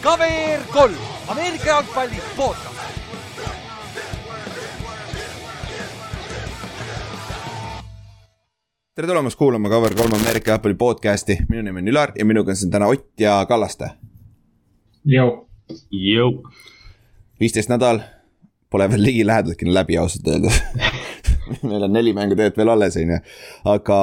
KVR kolm, Ameerika jalgpalli podcast. tere tulemast kuulama Cover kolm Ameerika jalgpalli podcast'i, minu nimi on Ülar ja minuga on siin täna Ott ja Kallaste. Jõu. Jõu. viisteist nädal, pole veel ligilähedaltki läbi ausalt öeldes meil on neli mängu tegelikult veel alles, on ju. aga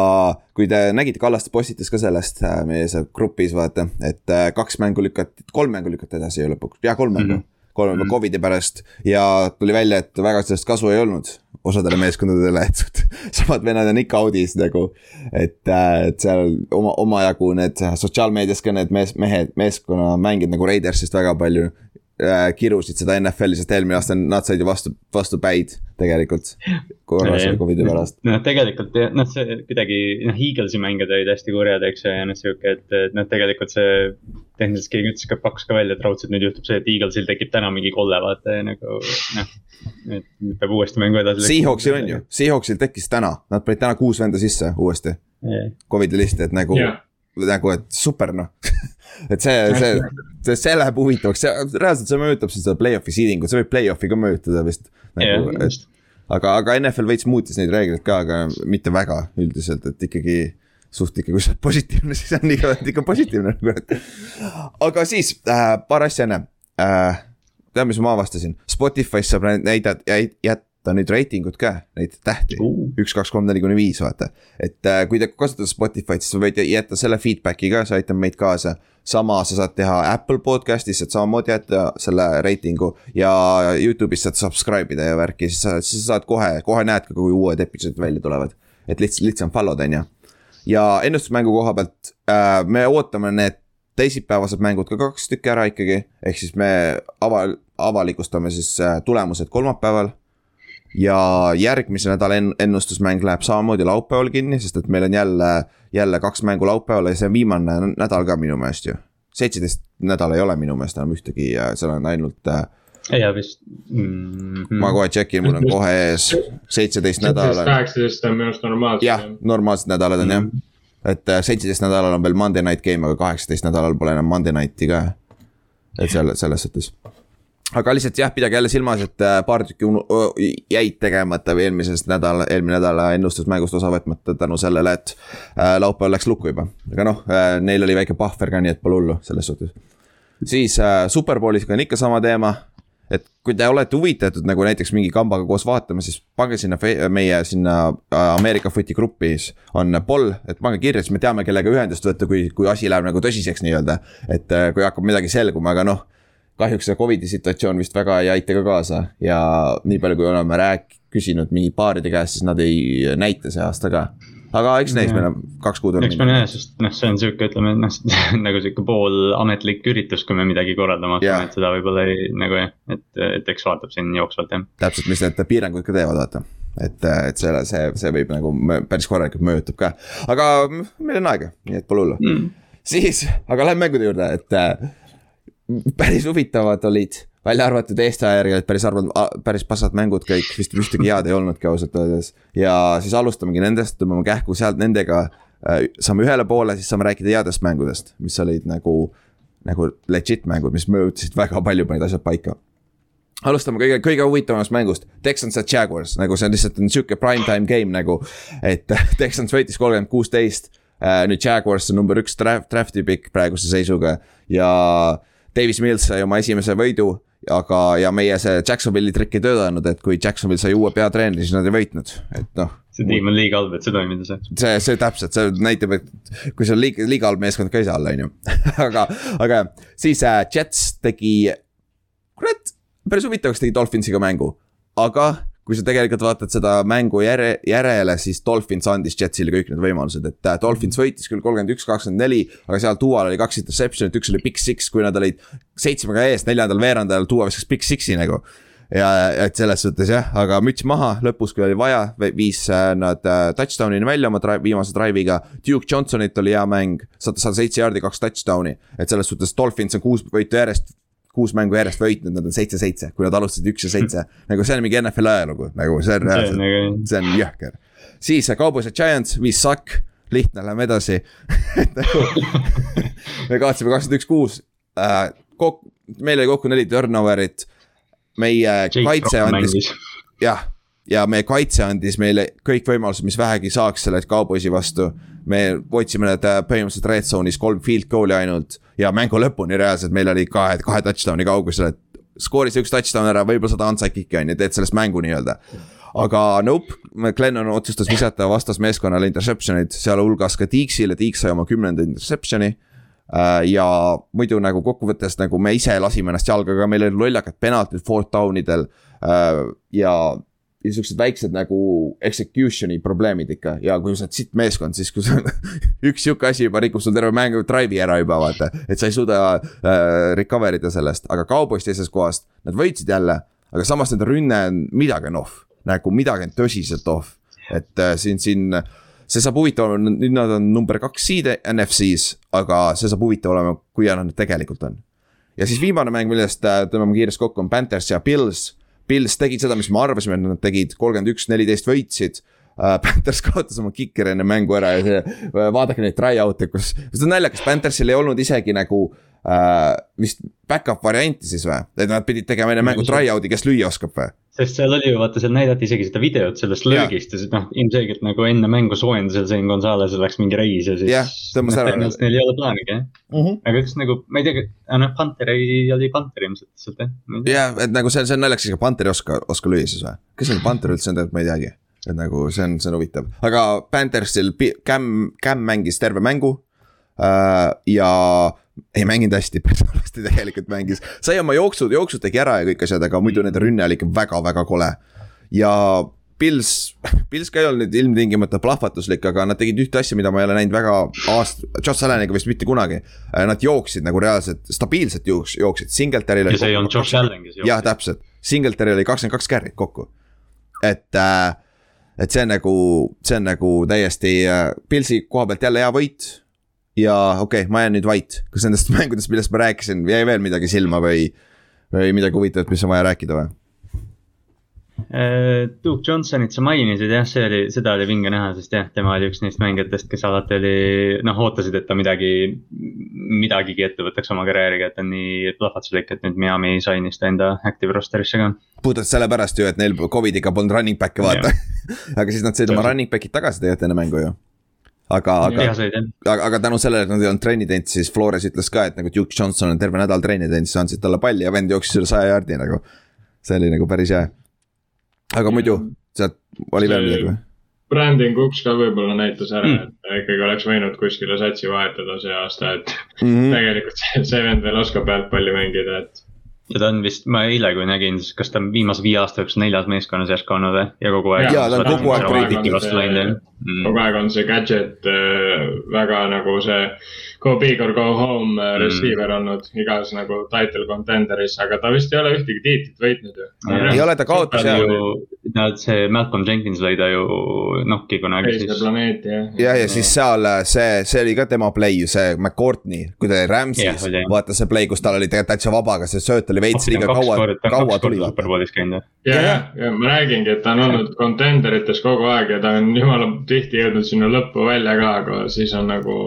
kui te nägite, Kallaste postitas ka sellest äh, meie seal grupis, vaata, et äh, kaks mängu lükati, kolm mängu lükati edasi ju lõpuks, jah, kolm mängu mm. -hmm kolme mm -hmm. Covidi pärast ja tuli välja, et väga sellest kasu ei olnud osadele meeskondadele, et samad vennad on ikka audis nagu. et, äh, et seal oma, omajagu need sotsiaalmeedias ka need mees, mehed, meeskonnamängijad nagu Raidersist väga palju äh, kirusid seda NFL-i, sest eelmine aasta nad said ju vastu, vastu päid tegelikult. korra selle Covidi pärast. noh, tegelikult noh, see kuidagi noh, Eaglesi mängijad olid hästi kurjad, eks ju, ja noh, sihuke, et, et noh, tegelikult see. tehniliselt keegi ütles ka, pakkus ka välja, et raudselt nüüd juhtub see, et Eaglesil tekib täna mingi kolle, vaata ja nagu noh. et nüüd peab uuesti mängu edasi. Seahawksil on ju, Seahawksil tekkis täna, nad panid täna kuus venda sisse uuesti. Covidi listi, et nagu yeah., nagu, et super noh et see, see, see, see läheb huvitavaks, see reaalselt see mõjutab siis seda play-off'i seeding ut, see võib play-off'i ka mõjutada vist nagu, yeah,. aga, aga NFL veits muutis neid reegleid ka, aga mitte väga üldiselt, et ikkagi suht ikka, kui sa oled positiivne, siis on ikka, ikka positiivne nagu, et. aga siis äh, paar asja enne äh,. tead, mis ma avastasin, Spotify's saab näidata, jät-, ta on nüüd reitingud ka, neid tähti uh., üks, kaks, kolm, neli kuni viis, vaata. et äh, kui te kasutate Spotify'd, siis võite jätta selle feedback'i ka, see aitab meid kaasa. sama sa saad teha Apple podcast'is, saad samamoodi jätta selle reitingu ja Youtube'is saad subscribe ida ja värki, siis sa, siis sa saad kohe, kohe näed ka, kui uued episoodid välja tulevad. et lihtsalt, lihtsam follow da on ju. ja ennustusmängu koha pealt äh, me ootame need teisipäevased mängud ka kaks tükki ära ikkagi, ehk siis me ava-, avalikustame siis äh, tulemused kolmapäeval ja järgmise nädala ennustusmäng läheb samamoodi laupäeval kinni, sest et meil on jälle, jälle kaks mängu laupäeval ja see on viimane nädal ka minu meelest ju. seitseteist nädal ei ole minu meelest enam ühtegi, seal on ainult äh, ja vist mm. -hmm. ma kohe check in, mul on kohe ees, seitseteist nädalat. kaheksateist on minu arust normaalsed. jah, normaalsed nädalad on mm -hmm. jah. et äh, seitseteist nädalal on veel Monday night game, aga kaheksateist nädalal pole enam Monday night'i ka. et selle, selles suhtes aga lihtsalt jah, pidage jälle silmas, et äh, paar tükki jäid tegemata või eelmisest nädala, eelmine nädala ennustusmängust osa võtmata tänu sellele, et äh, laupäeval läks lukku juba. aga noh, äh, neil oli väike puhver ka, nii et pole hullu selles suhtes. siis Superbowlis on ikka sama teema. et kui te olete huvitatud nagu näiteks mingi kambaga koos vaatama, siis pange sinna meie sinna Ameerika footi grupis on poll, et pange kirja, siis me teame, kellega ühendust võtta, kui, kui asi läheb nagu tõsiseks nii-öelda. et kui hakkab midagi selguma, aga noh kahjuks see Covidi situatsioon vist väga ei aita ka kaasa ja nii palju, kui oleme rääk-, küsinud mingi paaride käest, siis nad ei näita see aasta ka. aga eks näis, meil on kaks kuud. eks me näe, sest noh, see on sihuke, ütleme noh, nagu sihuke poolametlik üritus, kui me midagi korraldama hakkame, et seda võib-olla ei nagu jah, et, et eks vaatab siin jooksvalt jah. täpselt, mis need piirangud ka teevad, vaata et, et selle, see, see võib nagu päris korralikult mõjutab ka, aga meil on aega, nii et pole hullu mm.. siis, aga lähme mängude juurde, et päris huvitavad olid, välja arvatud olid päris arvad, päris passad mängud kõik, vist ühtegi head ei olnudki ausalt öeldes. ja siis alustamegi nendest, tõmbame kähku sealt nendega äh,, saame ühele poole, siis saame rääkida headest mängudest, mis olid nagu, nagu legit mängud, mis mõjutasid väga palju, panid asjad paika alustame kõige, kõige huvitavamast mängust, Texans ja Jaguars, nagu see on lihtsalt on sihuke prime time game nagu. et Texans võitis kolmkümmend kuusteist, äh, nüüd Jaguars on number üks draft, draft'i pikk praeguse seisuga ja Davis Mills sai oma esimese võidu, aga, ja meie see Jacksonville'i trikk ei töötanud, et kui Jacksonville sai uue peatreeneri, siis nad ei võitnud, et noh. see tiim on liiga halb, et see toimida saaks. see, see täpselt, see näitab, et kui see on liiga, liiga halb meeskond ka ei saa olla, on ju. aga, aga siis äh, Jets tegi, kurat, päris huvitavaks tegi Dolphinsiga mängu, aga kui sa tegelikult vaatad seda mängu järe, järele, siis Dolphins andis Jetsile kõik need võimalused, et äh, Dolphins võitis küll kolmkümmend üks, kakskümmend neli. aga seal Dual oli kaks interception'it, üks oli big six, kui nad olid seitsmega ees, neljandal veerandajal Dual viskas big six'i nagu ja et selles suhtes jah, aga müts maha, lõpus, kui oli vaja, viis äh, nad äh, touchdown'ini välja oma drive, viimase drive'iga. Duke Johnsonit oli hea mäng, sada, sada seitse jaardi, kaks touchdown'i, et selles suhtes Dolphins on kuus võitu järjest kuus mängu järjest võitnud, nad on seitse-seitse, kui nad alustasid üks ja seitse. nagu see on mingi NFL ajalugu, nagu see on reaalselt, see on jõhker. siis Cowboys ja Giants, viis sakk lihtne, lähme edasi nagu, me kaotasime kakskümmend üks, kuus äh,. kok-, meil oli kokku neli turnover'it. meie Jake kaitse andis, jah, ja meie kaitse andis meile kõik võimalused, mis vähegi saaks selle kauboisi vastu. me hoidsime need äh, põhimõtteliselt red zone'is kolm field goal'i ainult ja mängu lõpuni reaalselt meil oli kahe, kahe touchdown'i kaugusel, et skooris üks touchdown ära, võib-olla saad onside kick'i on ju, teed sellest mängu nii-öelda aga nope, Glennon otsustas visata vastasmeeskonnale interception'id, sealhulgas ka Deaksile, Deaks sai oma kümnenda interception'i. Äh, ja muidu nagu kokkuvõttes nagu me ise lasime ennast jalga, aga meil olid lollakad penaltid fourth down idel. Äh, ja, ja siuksed väiksed nagu execution'i probleemid ikka ja kui sa oled sitt meeskond, siis kui sa üks sihuke asi juba rikub sul terve mängu drive'i ära juba vaata. et sa ei suuda äh, recover ida sellest, aga Cowboys teisest kohast, nad võitsid jälle. aga samas nende rünne on midagi on off nagu midagi on tõsiselt off. et äh, siin, siin, see saab huvitav olema, nüüd nad on number kaks seed NFC-s, aga see saab huvitav olema, kui nad tegelikult on. ja siis viimane mäng, millest äh, tõmbame kiiresti kokku, on Panthers ja Pils. Pils tegid seda, mis me arvasime, et nad tegid, kolmkümmend üks, neliteist võitsid uh,. Panthers kaotas oma kikeri enne mängu ära ja see, vaadake neid try-out'e, kus, see on naljakas, Panthersil ei olnud isegi nagu uh, vist back-up varianti siis või? et nad pidid tegema enne mängu try-out'i, kes lüüa oskab või? sest seal oli ju vaata, seal näidati isegi seda videot sellest löögist ja siis noh, ilmselgelt nagu enne mängu soojendusel Zen Gonzalez'il läks mingi reis ja siis. jah, tõmbas ära. tõenäoliselt neil ei ole plaanigi jah mm -hmm.. aga kas nagu, ma ei tea, noh, Panther ei, oli Panther ilmselt lihtsalt jah. jah, et nagu see, see on naljakas, ega Panther ei oska, oska lüüa siis või? kes on Panther üldse on, ma ei teagi. et nagu see on, see on huvitav, aga Panthersil Cam, Cam mängis terve mängu äh,. ja ei mänginud hästi, päris halvasti tegelikult mängis. sai oma jooksud, jooksud tegi ära ja kõik asjad, aga muidu nende rünne oli ikka väga-väga kole. ja Pils, Pils ka ei olnud nüüd ilmtingimata plahvatuslik, aga nad tegid ühte asja, mida ma ei ole näinud väga aast-, Josh Alleniga vist mitte kunagi. Nad jooksid nagu reaalselt, stabiilselt jooks-, jooksid, Singletary. ja see ei olnud Josh Allan, kes jooksis. jah, täpselt, Singletary oli kakskümmend kaks carry't kokku. et äh, et see on nagu, see on nagu täiesti äh, Pilsi koha pealt jälle hea võit ja okei okay,, ma jään nüüd vait, kas nendest mängudest, millest ma rääkisin, jäi veel midagi silma või, või midagi huvitavat, mis on vaja rääkida või? Äh, Duke Johnsonit sa mainisid jah, see oli, seda oli vinge näha, sest jah, tema oli üks neist mängijatest, kes alati oli, noh, ootasid, et ta midagi, midagigi ette võtaks oma karjääriga, et ta on nii plahvatuslik, et nüüd Miami sainis ta enda active roster'isse ka. puhtalt sellepärast ju, et neil Covidiga polnud running back'e vaata. Aga siis nad said oma running back'id tagasi tegelikult enne mängu ju aga, aga, aga, aga tänu sellele, et nad ei olnud trenni teinud, siis Flores ütles ka, et nagu Duke Johnson on terve nädal trenni teinud, siis andsid talle palli ja vend jooksis üle saja jaardi nagu. see oli nagu päris hea. aga muidu, sealt oli veel midagi või? Brandon Cooks ka võib-olla näitas ära mm., et ikkagi oleks võinud kuskile satsi vahetada see aasta, et mm -hmm. tegelikult see, see vend veel oskab pealtpalli mängida, et ja ta on vist, ma eile, kui nägin, siis kas ta on viimase viie aasta jooksul neljas meeskonnas järsku olnud või ja kogu aeg. ja ta on kogu aeg kogu aeg on see gadget äh, väga nagu see go big or go home äh, mm. receiver olnud igas nagu title contender'is, aga ta vist ei ole ühtegi tiitlit võitnud ju. ei ole, ta kaotas jah. Nad, see Malcolm Jenkins lõi ta ju nokki kunagi siis. teise planeeti jah. ja, ja siis seal äh, see, see oli ka tema play ju, see McCourtney, kui ta oli Rams'is yeah,, vaata see play, kus tal oli tegelikult täitsa vaba, aga see sööt oli veits liiga kaua, kaua tuli. ja, ja, ja ma räägingi, et ta on olnud contenderites kogu aeg ja ta on jumala tihti jõudnud sinna lõppu välja ka, aga siis on nagu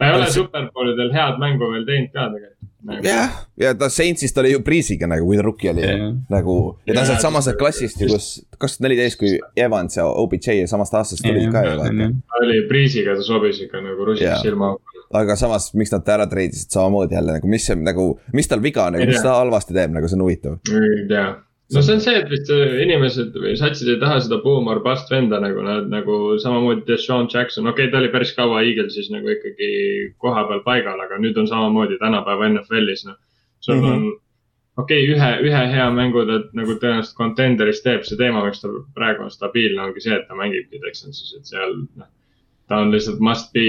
ta ei ole superpoolidel head mängu veel teinud ka tegelikult nagu.. jah, ja ta Saintsist oli ju Breeze'iga nagu, kui ta rookie oli yeah. nagu ja ta on sealt samasest klassist ju, kus kaks tuhat neliteist, kui Evans ja OBJ samast aastast tulid yeah, ka ju vaata. ta oli Breeze'iga, ta sobis ikka nagu rusiks yeah. silma auku. aga samas, miks nad ta ära treidisid samamoodi jälle nagu, mis see nagu, mis tal viga on nagu, mis ta halvasti teeb, nagu see on huvitav. ei tea no see on see, et vist äh, inimesed või satsid ei taha seda boom or bust venda nagu nad nagu samamoodi Deshaun Jackson, okei okay,, ta oli päris kaua Eaglesis nagu ikkagi koha peal paigal, aga nüüd on samamoodi tänapäeva NFL-is noh. sul mm -hmm. on okei okay,, ühe, ühe hea mängu ta nagu tõenäoliselt contender'is teeb, see teema, miks ta praegu on stabiilne, ongi see, et ta mängibki Texansis, et seal noh ta on lihtsalt must be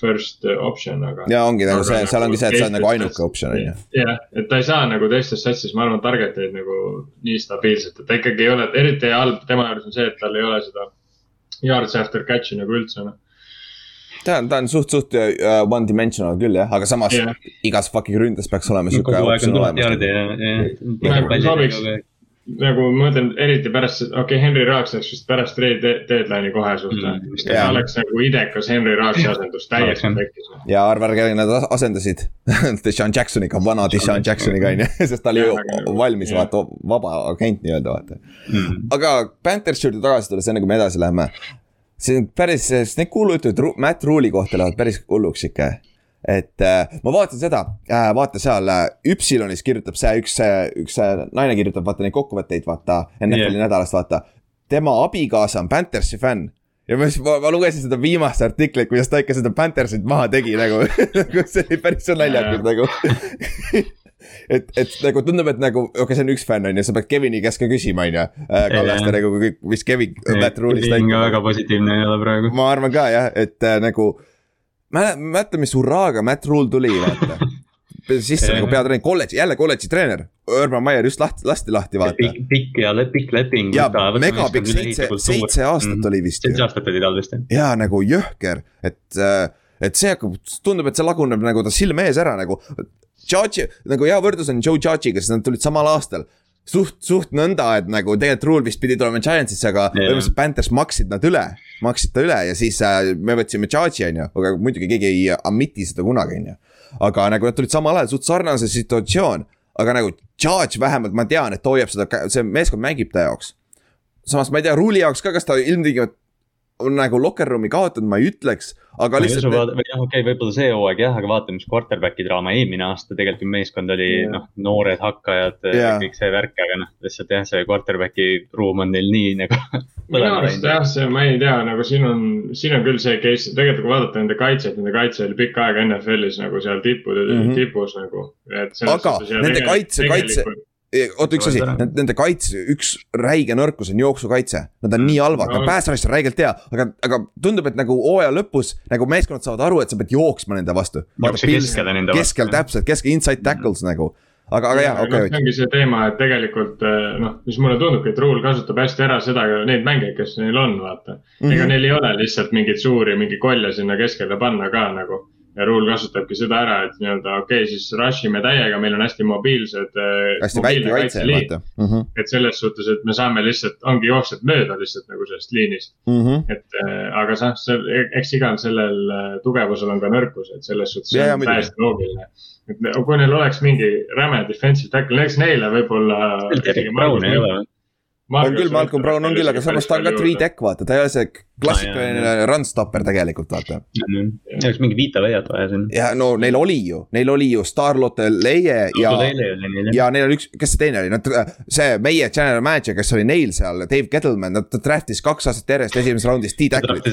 first option, aga. ja ongi nagu see, seal ongi see, et sa oled nagu ainuke optsioon on ju. jah, et ta ei saa nagu teistes satsides, ma arvan, target eid nagu nii stabiilselt, et ta ikkagi ei ole, eriti halb tema juures on see, et tal ei ole seda yards after catch'i nagu üldse noh ta on, ta on suht, suht uh, one dimensional küll jah, aga samas yeah. igas fucking ründes peaks olema sihuke optsioon olemas. sobiks, nagu ma mõtlen eriti pärast, okei okay,, Henry Raaks läks vist pärast deadline'i kohe suht mm,. see oleks nagu idekas Henry Raaksi asendus, täiesti tekkis. ja arva, kellega nad asendasid. Deshaun Jacksoniga, vana Deshaun Jacksoniga on ju, sest ta oli ju valmis, vaata, vaba agent nii-öelda, vaata. Mm.. aga Panthers juurde tagasi tulles, enne kui me edasi läheme. see on päris, need kuulujutud Matt Rule'i kohta lähevad päris hulluks ikka et äh, ma vaatan seda äh,, vaata seal äh, Üpsilonis kirjutab see üks, üks naine kirjutab vaata neid kokkuvõtteid, vaata. NFL-i yeah. nädalast, vaata. tema abikaasa on Panthersi fänn ja ma, ma, ma lugesin seda viimast artiklit, kuidas ta ikka seda Panthersit maha tegi nagu see oli päris naljakas nagu et, et nagu tundub, et nagu, okei okay,, see on üks fänn on ju, sa pead Kevini käest ka küsima, on ju. Äh, Kallaste nagu, mis Kevin, Matt Rule'ist. Kevin ka väga positiivne ei ole praegu. ma arvan ka jah, et äh, nagu mäleta, mis hurraaga Matt Rule tuli, vaata sisse nagu peatreener, kolledži, jälle kolledži treener. Urban Meyer just lahti, lasti lahti, vaata. pikk, ja pikk leping. ja megapikk, seitse, seitse aastat mm. oli vist. seitse aastat oli tal vist jah. ja nagu jõhker, et, äh, et see hakkab, tundub, et see laguneb nagu ta silme ees ära nagu. Judge'i, nagu hea võrdlus on Joe Judge'iga, sest nad tulid samal aastal suht, suht nõnda, et nagu tegelikult Rule vist pidi tulema Giantsisse, aga yeah. põhimõtteliselt Panthers maksid nad üle. maksid ta üle ja siis äh, me võtsime Charge'i on ju, aga muidugi keegi ei admit'i seda kunagi, on ju. aga nagu nad tulid samal ajal, suht sarnase situatsioon, aga nagu Charge vähemalt ma tean, et ta hoiab seda, see meeskond mängib ta jaoks. samas ma ei tea, Rule'i jaoks ka, kas ta ilmtingimata on nagu locker room'i kaotanud, ma ei ütleks aga lihtsalt. või jah, okei okay,, võib-olla see hooaeg jah, aga vaata, mis quarterback'i draama eelmine aasta tegelikult meeskond oli yeah. noh, noored hakkajad yeah., kõik see värk, aga noh, lihtsalt jah, see quarterback'i ruum on neil nii nagu. minu arust jah, see, ma ei tea, nagu siin on, siin on küll see case, tegelikult kui vaadata nende kaitset, nende kaitse oli pikka aega NFL-is nagu seal tippude mm, -hmm. tipus nagu. aga nende kaitse, kaitse oota, üks asi, nende kaitse, üks räige nõrkus on jooksukaitse. Nad on nii halvad no., päästeraisk on räigelt hea, aga, aga tundub, et nagu hooaja lõpus nagu meeskonnad saavad aru, et sa pead jooksma nende vastu. keskel, keskel täpselt, keskel inside tackles mm. nagu aga, aga jah, okei okay.. see ongi see teema, et tegelikult eh, noh, mis mulle tundubki, et Ruul kasutab hästi ära seda, neid mänge, kes neil on, vaata mm. -hmm. ega neil ei ole lihtsalt mingeid suuri, mingi kolje sinna keskele panna ka nagu ja Rule kasutabki seda ära, et nii-öelda okei okay,, siis rush ime täiega, meil on hästi mobiilsed. Äh, hästi väike kaitse, vaata mm. -hmm. et selles suhtes, et me saame lihtsalt, ongi jooksjad mööda lihtsalt nagu sellest liinist mm. -hmm. et äh, aga noh, see, eks igal sellel äh, tugevusel on ka nõrkus, et selles suhtes ja, on täiesti loogiline. et kui neil oleks mingi räme defensive tackle, näiteks neile võib-olla. Brown ei ole või? On küll, Malcolm Brown on küll, aga samas ta on ka three tech, vaata, ta ei ole see klassikaline no, run stopper tegelikult, vaata. oleks mingi Vita leiad vaja siin. ja no neil oli ju, neil oli ju Starlotte Leie ja, ja neil oli üks, kes see teine oli, nad, see meie general manager, kes oli neil seal, Dave Gettleman, nad draft'is kaks aastat järjest esimeses raundis T-tackle'it.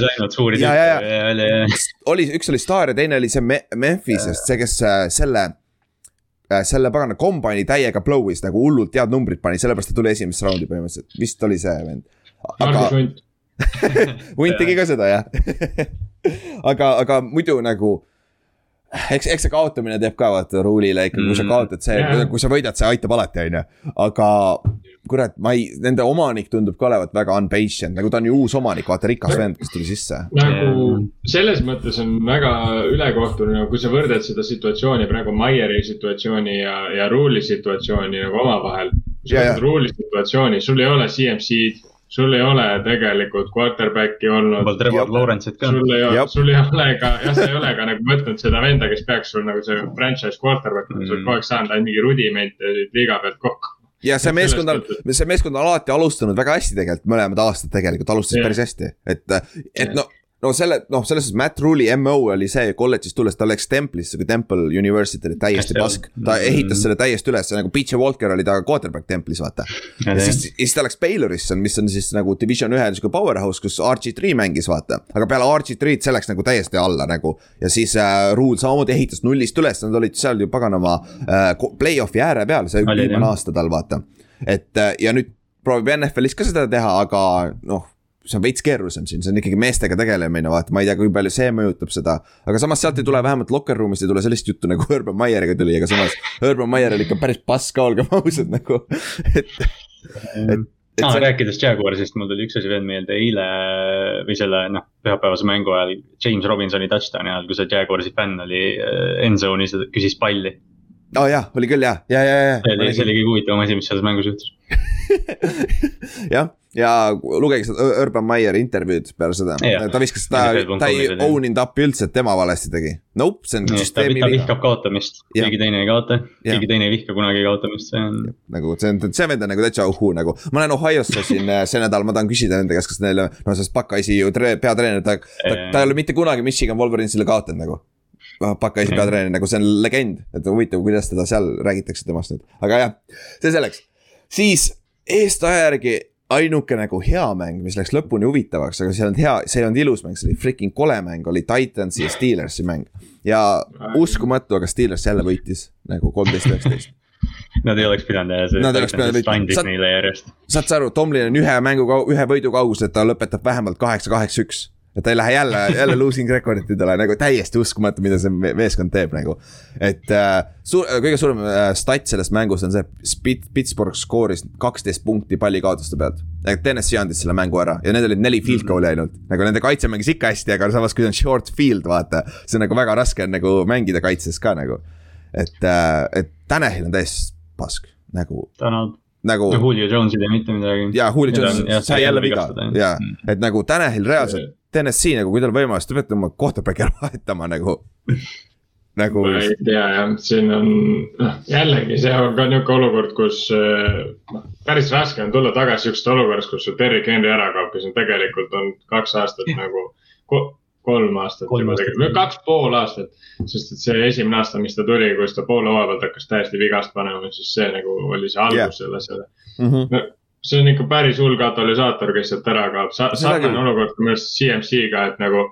ja, ja, ja, oli, üks oli Star ja teine oli see Memphisest, see, kes äh, selle Äh, selle pagana kombaini täiega blow'is nagu hullult head numbrid pani, sellepärast ta tuli esimesse raundi põhimõtteliselt, vist oli see vend. aga. hunt tegi ka seda jah aga, aga muidu nagu eks, eks see kaotamine teeb ka vaata ruulile ikka, kui sa mm. kaotad, see, kui sa võidad, see aitab alati, on ju. aga kurat, ma ei, nende omanik tundub ka olevat väga unpatient, nagu ta on ju uus omanik, vaata rikas vend, kes tuli sisse. nagu selles mõttes on väga ülekohtune, nagu kui sa võrdled seda situatsiooni praegu Maieri situatsiooni ja, ja Ruuli situatsiooni nagu omavahel. kui sa võrdled Ruuli situatsiooni, sul ei ole CMC-d sul ei ole tegelikult quarterback'i olnud. Trevor Lawrence'it ka. sul ei ole, sul ei ole ka, jah, sa ei ole ka nagu võtnud seda venda, kes peaks sul nagu see franchise quarterback mm., sa oled kogu aeg saanud ainult mingi rudimente liiga pealt kokku ja see meeskond on, see meeskond on alati alustanud väga hästi tegelikult, mõlemad aastad tegelikult alustas yeah. päris hästi, et, et yeah. No no selle, noh, selles suhtes Matt Rule'i MO oli see kolledžist tulles, ta läks Templisse, kui Temple University oli täiesti pask. ta ehitas selle täiesti üles, nagu PJ Walker oli ta quarterback Templis, vaata. ja siis, siis ta läks Baylorisse, mis on siis nagu division ühe sihuke powerhouse, kus RG3 mängis, vaata. aga peale RG3-d see läks nagu täiesti alla nagu. ja siis äh, Rule samamoodi ehitas nullist üles, nad olid seal ju paganama äh, play-off'i ääre peal, see viimane aasta tal, vaata. et äh, ja nüüd proovib NFL-is ka seda teha, aga noh see on veits keerulisem siin, see on ikkagi meestega tegelemine, vaata, ma ei tea, kui palju see mõjutab seda. aga samas sealt ei tule vähemalt locker room'ist ei tule sellist juttu nagu Urban Meyeriga tuli, aga samas Urban Meyer oli ikka päris pass ka, olgem ausad nagu, et, et. Ah, see... rääkides Jaguarsist, mul tuli üks asi veel meelde, eile või selle noh, pühapäevase mängu ajal James Robinsoni touchdown'i ajal, kui see Jaguarsi fänn oli äh, end zone'is ja küsis palli aa oh, jaa, oli küll jah, ja, ja, ja. see oli, see oli kõige huvitavam asi, mis selles mängus juhtus jah, ja lugege seda Urban Meyer intervjuud peale seda, ta viskas, ta, ta ei own inud up'i üldse, et tema valesti tegi. Nope, see on süsteemi viga. ta vihkab kaotamist, keegi teine ei kaota, keegi teine ei vihka kunagi kaotamist, see on. nagu see on, see vend on nagu täitsa uhuu nagu, ma lähen Ohio'sse siin äh, see nädal, ma tahan küsida nende käest, kas neil, no sest Pakaisi ju peatreener, ta, ta, ta ei ole mitte kunagi Michigan Wolverinesile kaotanud nagu. Pakaisi peatreener, nagu see on legend, et huvitav, kuidas teda seal räägitakse temast nüüd, aga jah, see selleks. siis eestaja järgi ainuke nagu hea mäng, mis läks lõpuni huvitavaks, aga see ei olnud hea, see ei olnud ilus mäng, see oli freaking kole mäng, oli Titansi ja Steelersi mäng. ja uskumatu, aga Steelers jälle võitis nagu kolmteist, üheksateist. Nad ei oleks pidanud jah, see Titans andis neile järjest. saad sa aru, Tomlin on ühe mängu, ühe võidu kaugusel, et ta lõpetab vähemalt kaheksa, kaheksa, üks et ta ei lähe jälle, jälle losing record'itidele nagu täiesti uskumatu, mida see meeskond teeb nagu. et äh, suur, kõige suurem äh, stat sellest mängust on see, Spit-, Pittsburgh skooris kaksteist punkti pallikaotuste pealt. Tennessee andis selle mängu ära ja need olid neli field goal'i ainult, nagu nende kaitse mängis ikka hästi, aga samas, kui on short field, vaata. see on nagu väga raske on nagu mängida kaitses ka nagu. et äh,, et Tanahil on täiesti pask, nagu. Donald nagu. ja Julio Jones ei tee mitte midagi. jaa, Julio Jones sai jälle viga, jaa, et nagu Tanahil reaalselt TNS-i nagu, kui teil on võimalus, te peate oma quarterback'i ära vahetama nagu nagu. ma ei tea jah, siin on, noh jällegi, see on ka nihuke olukord, kus noh, päris raske on tulla tagasi sihukesest olukorrast, kus sul Derek Henry ära kaob, kes on tegelikult on kaks aastat nagu ko, kolm aastat kolm juba tegelikult, kaks pool aastat. sest et see esimene aasta, mis ta tuli, kus ta poole hooaja pealt hakkas täiesti vigast panema, siis see nagu oli see algus yeah. selle, selle mm. -hmm. No, see on ikka päris hull katalüsaator, kes sealt ära kaob Sa, sarnane olukord minu arust CMC-ga, et nagu.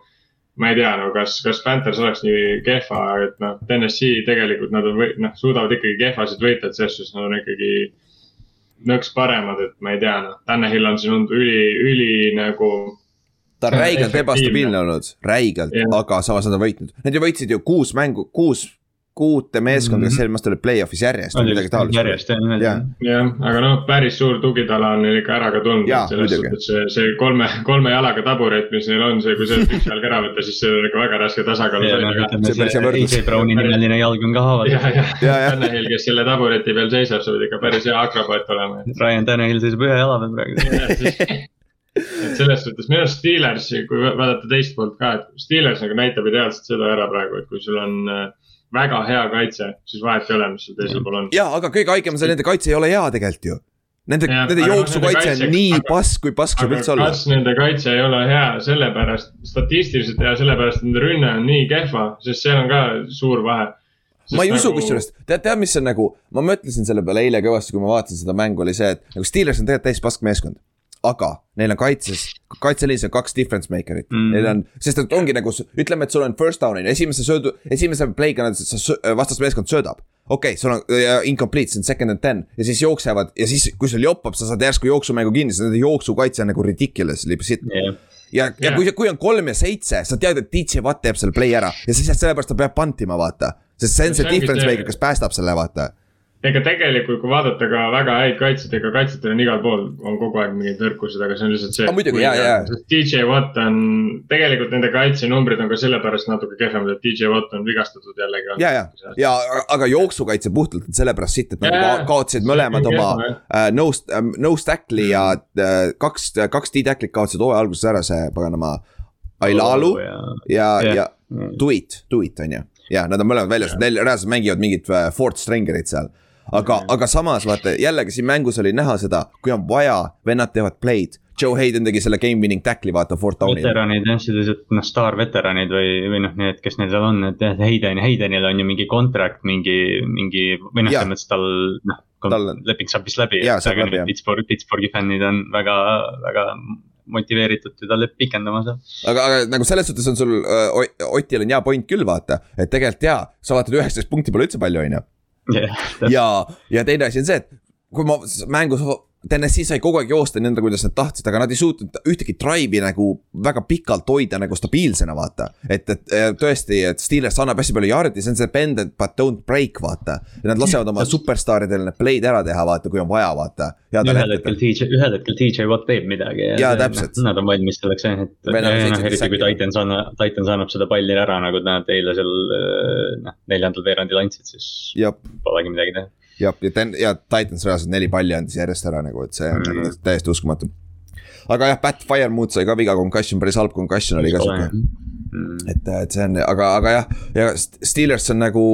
ma ei tea, no kas, kas Panthers oleks nii kehva, et noh, TNS-i tegelikult nad on noh, suudavad ikkagi kehvasid võita, et selles suhtes nad on ikkagi. nõks paremad, et ma ei tea, noh, Tanel on siin olnud üli, üli nagu ta on räigelt ebastabiilne olnud, räigelt, aga samas nad on võitnud, nad ju võitsid ju kuus mängu, kuus kuute meeskonda, kes eelmine aasta oli play-off'is järjest või midagi taolist. järjest jah ja.. jah, aga noh, päris suur tugitala on neil ikka ära ka tulnud, selles suhtes see, see kolme, kolme jalaga taburet, mis neil on, see, kui sealt üks jalg ära võtta, siis see on ikka väga raske tasakaalus hoida. AJ Browni nimeline jalg on ka haavatav. ja, ja, ja Tanahil, kes selle tabureti peal seisab, sa pead ikka päris hea akrobaat olema. Ryan Tanahil seisab ühe jala peal praegu et selles suhtes minu arust Steelers, kui vaadata teist poolt ka, et Steelers nagu näitab ideaalselt seda ära praegu, et kui sul on äh, väga hea kaitse, siis vahet ei ole, mis sul teisel pool on. ja, aga kõige haigem on see, nende kaitse ei ole hea tegelikult ju. Nende, nende jooksukaitse on nii aga, pask, kui pask saab üldse olla. kas nende kaitse ei ole hea sellepärast, statistiliselt hea sellepärast, et nende rünne on nii kehva, sest seal on ka suur vahe. Sest ma ei nagu... usu kusjuures, tead, tead, mis on nagu, ma mõtlesin selle peale eile kõvasti, kui ma vaatasin seda mängu, oli see, et nagu Steelers on tegelikult täis pask meeskond aga neil on kaitses, kaitseliinis on kaks difference maker'it mm., neil on, sest et ongi nagu, ütleme, et sul on first down on ju, esimese söödu, esimese play'ga vastasmeeskond söödab. okei okay,, sul on uh, incomplete, see on second and ten ja siis jooksevad ja siis, kui sul joppab, sa saad järsku jooksumängu kinni, sest nende jooksukaitse on nagu ridiculous, shit yeah ja yeah., ja kui, kui on kolm ja seitse, sa tead, et DJ Watt teeb selle play ära ja siis sellepärast ta peab pantima, vaata. sest see on see difference maker, kes päästab selle, vaata ega tegelikult, kui vaadata ka väga häid kaitsjaid, ega kaitsjatel on igal pool on kogu aeg mingid nõrkused, aga see on lihtsalt see. muidugi, ja, ja. DJ Watt on, tegelikult nende kaitsenumbrid on ka sellepärast natuke kehvemad, et DJ Watt on vigastatud jällegi. ja, ja, ja aga jooksukaitse puhtalt on sellepärast sitt, et nad ja, kaotasid mõlemad oma uh, no, uh, no stack'i ja uh, kaks, kaks D-tacklit kaotasid hooaja alguses ära, see paganama. Ailalu oh, ja, ja, ja, ja Tuit, Tuit on ju ja nad on mõlemad väljas, neil reaalselt mängivad mingit fourth stringer'it seal aga mm, -hmm. aga samas vaata jällegi siin mängus oli näha seda, kui on vaja, vennad teevad play'd. Joe Hayden tegi selle game winning tackle'i vaata Fort Downil. veteranid jah, sellised noh, staarveteranid või, või noh, need, kes neil seal on, et jah, Hayden, Haydenil on ju mingi contract, mingi, mingi või noh, selles mõttes tal noh. Tal... leping saab vist läbi, et aga need Pittsburghi, Pittsburghi fännid on väga, väga motiveeritud teda pikendama seal. aga, aga nagu selles suhtes on sul äh,, Otil on hea point küll vaata, et tegelikult jaa, sa vaatad üheksateist punkti pole üldse palju, on ju yeah,. ja, ja teine asi on see, et kui ma mängus TNS-i sai kogu aeg joosta nii nõnda, kuidas nad tahtsid, aga nad ei suutnud ühtegi drive'i nagu väga pikalt hoida nagu stabiilsena, vaata. et, et tõesti, et Steelers annab hästi palju yard'i, see on see bend but don't break, vaata. ja nad lasevad oma superstaaridel need play'd ära teha, vaata, kui on vaja, vaata. ühel hetkel TJ, ühel hetkel TJ Watt teeb midagi ja, täpselt. Nad on valmis selleks jah, et noh, eriti kui Titans annab, Titans annab seda palli ära, nagu nad eile seal noh, neljandal veerandil andsid, siis polegi midagi teha jah, ja ten-, ja Titans reaalselt neli palli andis järjest ära nagu, et see on mm -hmm. täiesti uskumatu. aga jah, Pat Firemood sai ka viga, concussion, päris halb concussion oli ka sihuke. et, et see on, aga, aga jah, ja Steelers on nagu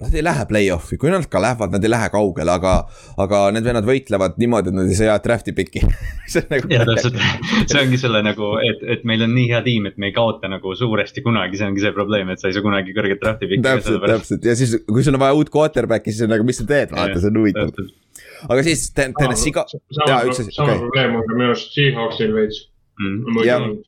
Nad ei lähe play-off'i, kui nad ka lähevad, nad ei lähe kaugele, aga, aga need vennad võitlevad niimoodi, et nad ei saa draft'i piki see on nagu. ja täpselt, see ongi selle nagu, et, et meil on nii hea tiim, et me ei kaota nagu suuresti kunagi, see ongi see probleem, et sa ei saa kunagi kõrget draft'i piki. täpselt, täpselt ja siis, kui sul on vaja uut quarterback'i, siis on nagu, mis sa teed, vaata, see on huvitav. aga siis Tennessee ka. sama, sama probleem on ka minu arust Seahawksil veits mm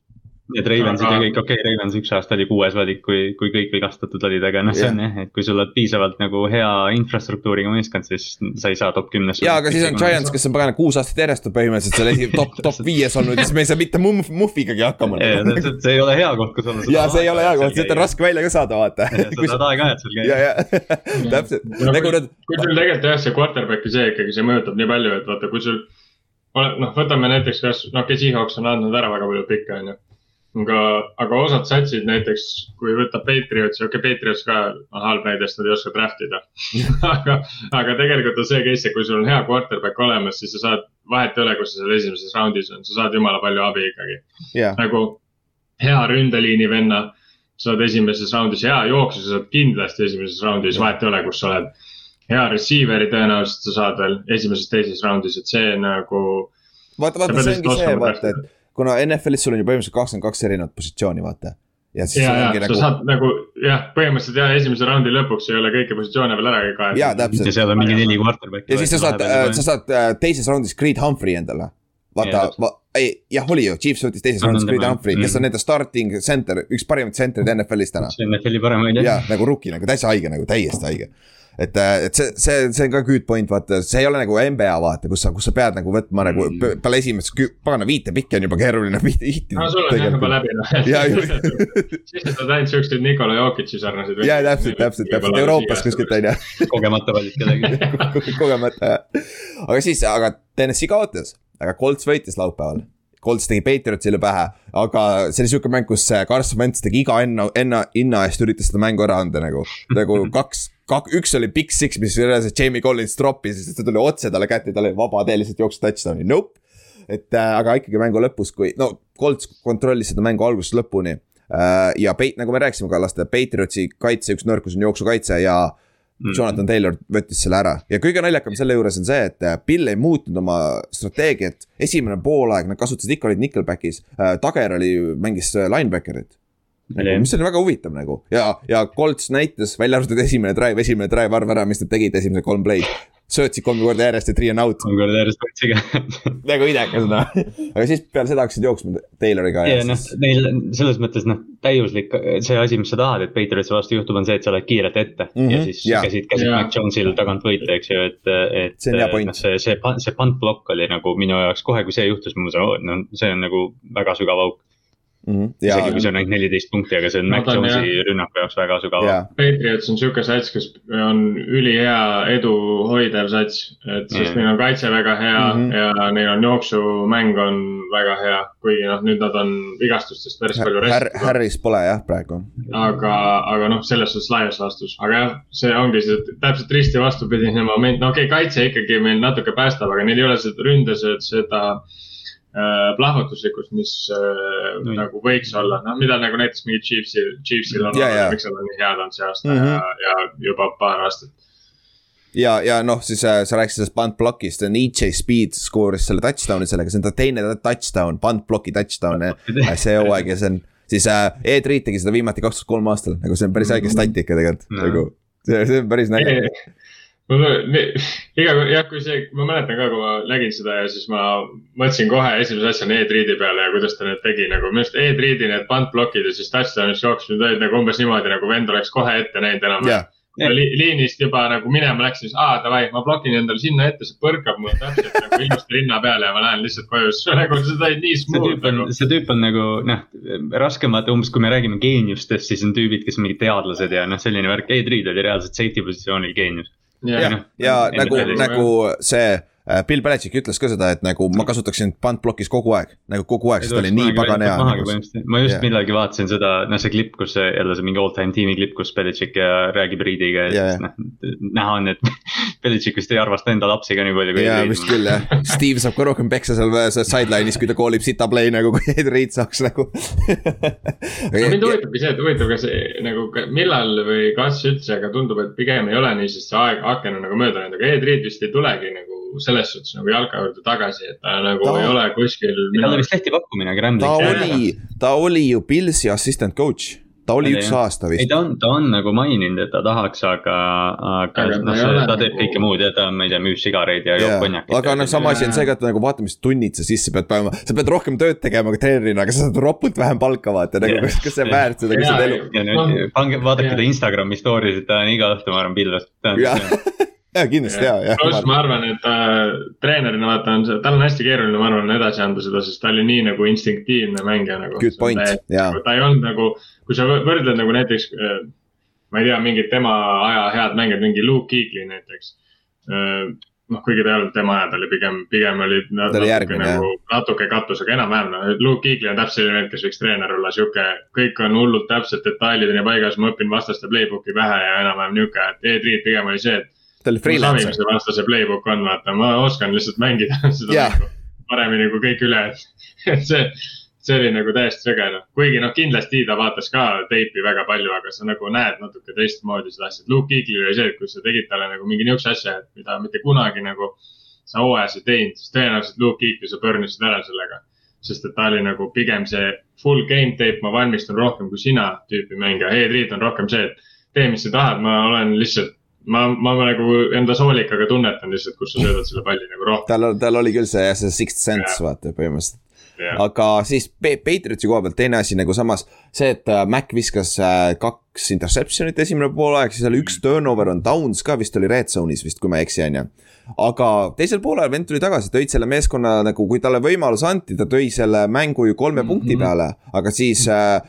et Ravensid ja kõik, okei okay,, Ravens üks aasta oli kuues valik, kui, kui kõik vigastatud olid, aga noh, see on jah, et kui sul on piisavalt nagu hea infrastruktuuriga meeskond, siis sa ei saa top kümnes. ja, aga siis on Giants, kes on pagana kuus aastat järjest põhimõtteliselt seal esi-, top, top viies olnud ja siis me ei saa mitte muff, muffigagi hakkama. see ei ole hea koht, kus olla. ja see ei ole hea koht, sealt on raske välja ka saada, vaata. sa saad aeg-ajalt seal käia. ja, ja, täpselt. nagu nad. kui sul tegelikult jah, see quarterback'i see ikkagi, see mõjutab nii palju, et vaata, kui sul noh, võtame näiteks kas, noh, kes Seahawks on andnud ära väga palju pikke, on ju aga, aga osad satsid näiteks, kui võtab Patriots, okei okay,, Patriots ka on halb näide, sest nad ei oska draft ida aga, aga tegelikult on see case, et kui sul on hea quarterback olemas, siis sa saad, vahet ei ole, kus sa seal esimeses raundis on, sa saad jumala palju abi ikkagi. Yeah.. nagu hea ründeliini venna saad esimeses raundis, hea jooksu sa saad kindlasti esimeses raundis, vahet ei ole, kus sa oled. hea receiver'i tõenäoliselt sa saad veel esimeses-teises raundis, et see nagu. vaata, vaata, see ongi see, vaata, et kuna NFL-is sul on ju põhimõtteliselt kakskümmend kaks erinevat positsiooni, vaata. ja siis. ja, ja nagu... sa saad nagu jah, põhimõtteliselt jah, esimese raundi lõpuks ei ole kõiki positsioone veel ära kaetud. ja täpselt. ja seal on mingi neli quarterback'i. ja siis sa saad, sa saad äh, teises raundis Creed Humphrey endale. vaata, va, ei jah, oli ju, Chiefs võttis teises raundis Creed Humphrey, kes on nende starting center, üks parimaid center'id NFL-is täna. NFL-i paremaid jah. jah, nagu rookie nagu täitsa haige nagu, täiesti haige et, äh, et see, see, see on ka good point, vaata, see ei ole nagu NBA vaata, kus sa, kus sa pead nagu võtma nagu mm. peale esimest, pagana viite pikki on juba keeruline viite. no sul on jah juba läbi noh siis sa saad ainult siukseid Nikola Jokic'i sarnaseid. ja täpselt, täpselt, täpselt Euroopas kuskilt on ju. kogemata valid kedagi kogemata jah, aga siis, aga TNS-i kaotas, aga Colts võitis laupäeval Colts tegi Patriotsile pähe, aga see oli sihuke mäng, kus Carson Wentz tegi iga hinna, hinna, hinna eest üritas seda mängu ära anda nagu, nagu kaks, kak-, üks oli Big Six, mis reaalselt Jamie Collins troppis, sest ta tuli otse talle kätte, tal oli vaba tee, lihtsalt jooksis touchdown'i, nope. et äh, aga ikkagi mängu lõpus, kui, no Colts kontrollis seda mängu algusest lõpuni äh,. ja Peit-, nagu me rääkisime ka, laste Patriotsi kaitse üks nõrkus on jooksukaitse ja mm. Jonathan Taylor võttis selle ära ja kõige naljakam selle juures on see, et äh, Bill ei muutnud oma strateegiat. esimene poolaeg nad kasutasid ikka olid nickelback'is äh,, Tager oli, mängis äh, linebacker'it. Nagu, mis oli väga huvitav nagu ja, ja Colts näitas, välja arvatud esimene drive, esimene drive arv ära, mis nad tegid, esimesed kolm play'd söötsid kolm korda järjest ja three and out. kolm korda järjest võtsid ka nagu idekas noh, aga siis peale seda hakkasid jooksma Tayloriga. ja noh, neil selles mõttes noh, täiuslik see asi, mis sa tahad, et Patriotsi vastu juhtub, on see, et sa oled kiirelt ette mm. -hmm. ja siis ja. käsid, käsid yeah. Mac Jones'il tagant võita, eks ju, et, et. see on hea point no,. see, see, see punt block oli nagu minu jaoks kohe, kui see juhtus, ma mõtlesin, no see on nagu väga sügav auk Mm -hmm. Ja, isegi kui see on ainult neliteist punkti, aga see on Mac Jonesi rünnaku jaoks väga sügav. Patriots on sihuke sats, kes on ülihea edu hoidev sats, et sest mm -hmm. neil on kaitse väga hea mm -hmm. ja neil on jooksumäng on väga hea. kuigi noh, nüüd nad on vigastustest päris palju restinud. Harris pole jah praegu. aga, aga noh, selles suhtes laias laastus, aga jah, see ongi see täpselt risti vastupidine moment, no okei okay,, kaitse ikkagi meil natuke päästab, aga neil ei ole seda ründes, et seda Äh, plahvatuslikkust, mis mm. nagu võiks olla, noh, mida nagu näiteks mingi Chiefsil, Chiefsil on yeah,, yeah. miks nad on nii head olnud see aasta mm -hmm. ja, ja juba paar aastat. ja, ja noh, siis äh, sa rääkisid sellest punt block'ist, EJ Speed skooris selle touchdown'i sellega, see on ta teine touchdown, punt block'i touchdown see hooaeg ja see on siis äh, Ed Reed tegi seda viimati kaks tuhat kolm aastal, nagu see on päris õige stat ikka tegelikult no., nagu see, see on päris näge mul iga kord jah, kui see, ma mäletan ka, kui ma nägin seda ja siis ma mõtlesin kohe esimese asjana e-triidi peale ja kuidas ta need tegi nagu minu arust e-triidi need punt block'id ja siis touchdown'is jooksmine olid nagu umbes niimoodi nagu vend oleks kohe ette näinud enam yeah.. li, liinist juba nagu minema läks, siis aa davai, ma blokin endale sinna ette, see põrkab mulle täpselt nagu ilusti rinna peale ja ma lähen lihtsalt koju, siis nagu see sai nii smooth nagu. see tüüp on nagu noh, raskemad umbes, kui me räägime geeniustest, siis on tüübid, kes on mingid teadlased ja noh, selline värk, Ed Reed oli reaalselt safety positsioonil geenius. Ja, ja, ja nagu, nagu see Bill Belichik ütles ka seda, et nagu ma kasutaksin punt-blokis kogu aeg, nagu kogu aeg, sest ta oli nii pagan hea. Ma just yeah. millalgi vaatasin seda, noh see klipp, kus see jälle see mingi all time tiimi klipp, kus Belichik ja räägib Reediga ja yeah. siis noh. näha on, et Belichik vist ei armasta enda lapsi ka nii palju kui. jaa, vist küll jah, Steve saab ka rohkem peksa seal sideline'is, kui ta koolib sita play nagu, kui Ed Reed saaks nagu mind huvitabki see, et huvitav, kas nagu millal või kas üldse, aga tundub, et pigem ei ole nii, sest see aeg, aken on nagu mööda läinud, aga Ed Reed vist ei tulegi nagu selles suhtes nagu jalka juurde tagasi, et ta nagu ta... ei ole kuskil. tal oli vist tehti pakkumine, aga Ramblik. ta oli, ta oli ju Pilsi assistant coach ta oli üks aasta vist. ei, ta on, ta on nagu maininud, et ta tahaks, aga, aga, aga noh, ta teeb nagu... kõike muud ja ta, ma ei tea, müüb sigareid ja yeah. joob konjakit. aga noh, sama asi on see ka, et nagu vaata, mis tunnid sa sisse pead panema, sa pead rohkem tööd tegema treenerina, aga sa saad ropult vähem palka vaata, nagu yeah. kas see on väärt seda lihtsalt elu. ja nüüd pange, vaadake ta Instagrami story sid, ta on iga õhtu, ma arvan, pilves ja kindlasti ja, ja. pluss ma arvan, et äh, treenerina vaata on see, tal on hästi keeruline, ma arvan, edasi anda seda, sest ta oli nii nagu instinktiivne mängija nagu. Good point, jaa. Nagu, ta ei olnud nagu, kui sa võrdled nagu näiteks, äh, ma ei tea, mingit tema aja head mängijat, mingi Luke Kuechly näiteks äh, noh, kuigi ta ei olnud tema aja, ta oli pigem, pigem oli natuke järgmine, nagu, natuke katus, aga enam-vähem noh, Luke Kuechly on täpselt selline vend, kes võiks treener olla, sihuke. kõik on hullult täpselt detailideni paigas, ma õpin vastaste playbook'i pähe ja enam-vähem nihuke, et Ed Reed pigem oli see, et ta oli freelancer. mis see vastase playbook on, vaata, ma oskan lihtsalt mängida seda yeah. paremini kui kõik ülejäänud et see, see oli nagu täiesti sõge noh, kuigi noh, kindlasti ta vaatas ka teipi väga palju, aga sa nagu näed natuke teistmoodi seda asja, et Luke Eagle'il oli see, et kui sa tegid talle nagu mingi niisuguse asja, et mida mitte kunagi nagu sa hooajas ei teinud, siis tõenäoliselt Luke Eagle'i sa burn isid ära sellega. sest et ta oli nagu pigem see full game tape, ma valmistun rohkem kui sina tüüpi mängija, Ed Reed on rohkem see, et tee, mis sa tahad, ma olen lihtsalt ma, ma nagu enda soolikaga tunnetan lihtsalt, kus sa söödad selle palli nagu rohkem. tal, tal oli küll see, see sixth sense yeah. vaata põhimõtteliselt. Yeah. aga siis Patriotsi koha pealt teine asi nagu samas see, et äh, Mac viskas äh, kaks interception'it esimene poolaeg, siis oli üks turnover on downs ka vist oli red zone'is vist, kui ma ei eksi, on ju. aga teisel poolel vend tuli tagasi, tõid selle meeskonna nagu, kui talle võimalus anti, ta tõi selle mängu ju kolme mm -hmm. punkti peale, aga siis Äh,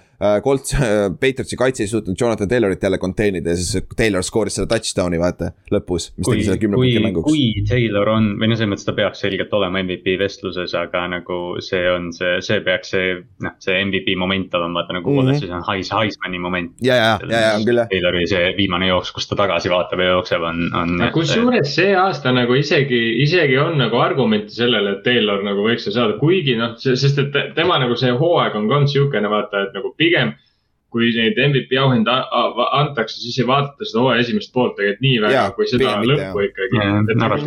Colts, äh, Patriotsi kaitse ei suutnud Jonathan Taylorit jälle contain ida ja siis Taylor skooris selle touchdown'i vaata lõpus. mis kui, tegi selle kümne punkti mänguks. kui Taylor on, või no selles mõttes ta peaks selgelt olema MVP vestluses, aga nagu see on see, see peaks see, noh, see MVP moment olema, vaata nagu mm -hmm. siis on Heis, Heismani moment. ja, ja, ja, ja on küll jah. Taylori see viimane jooks, kus ta tagasi vaatab ja jookseb, on, on. kusjuures see aasta nagu isegi, isegi on nagu argumente sellele, et Taylor nagu võiks seda saada, kuigi noh, sest et tema nagu see hooaeg on ka olnud sihukene vaata, et nagu pigem kui neid MVP auhinda antakse, siis ei vaadata seda hooaja esimest poolt tegelikult nii väga, kui seda lõppu ikkagi.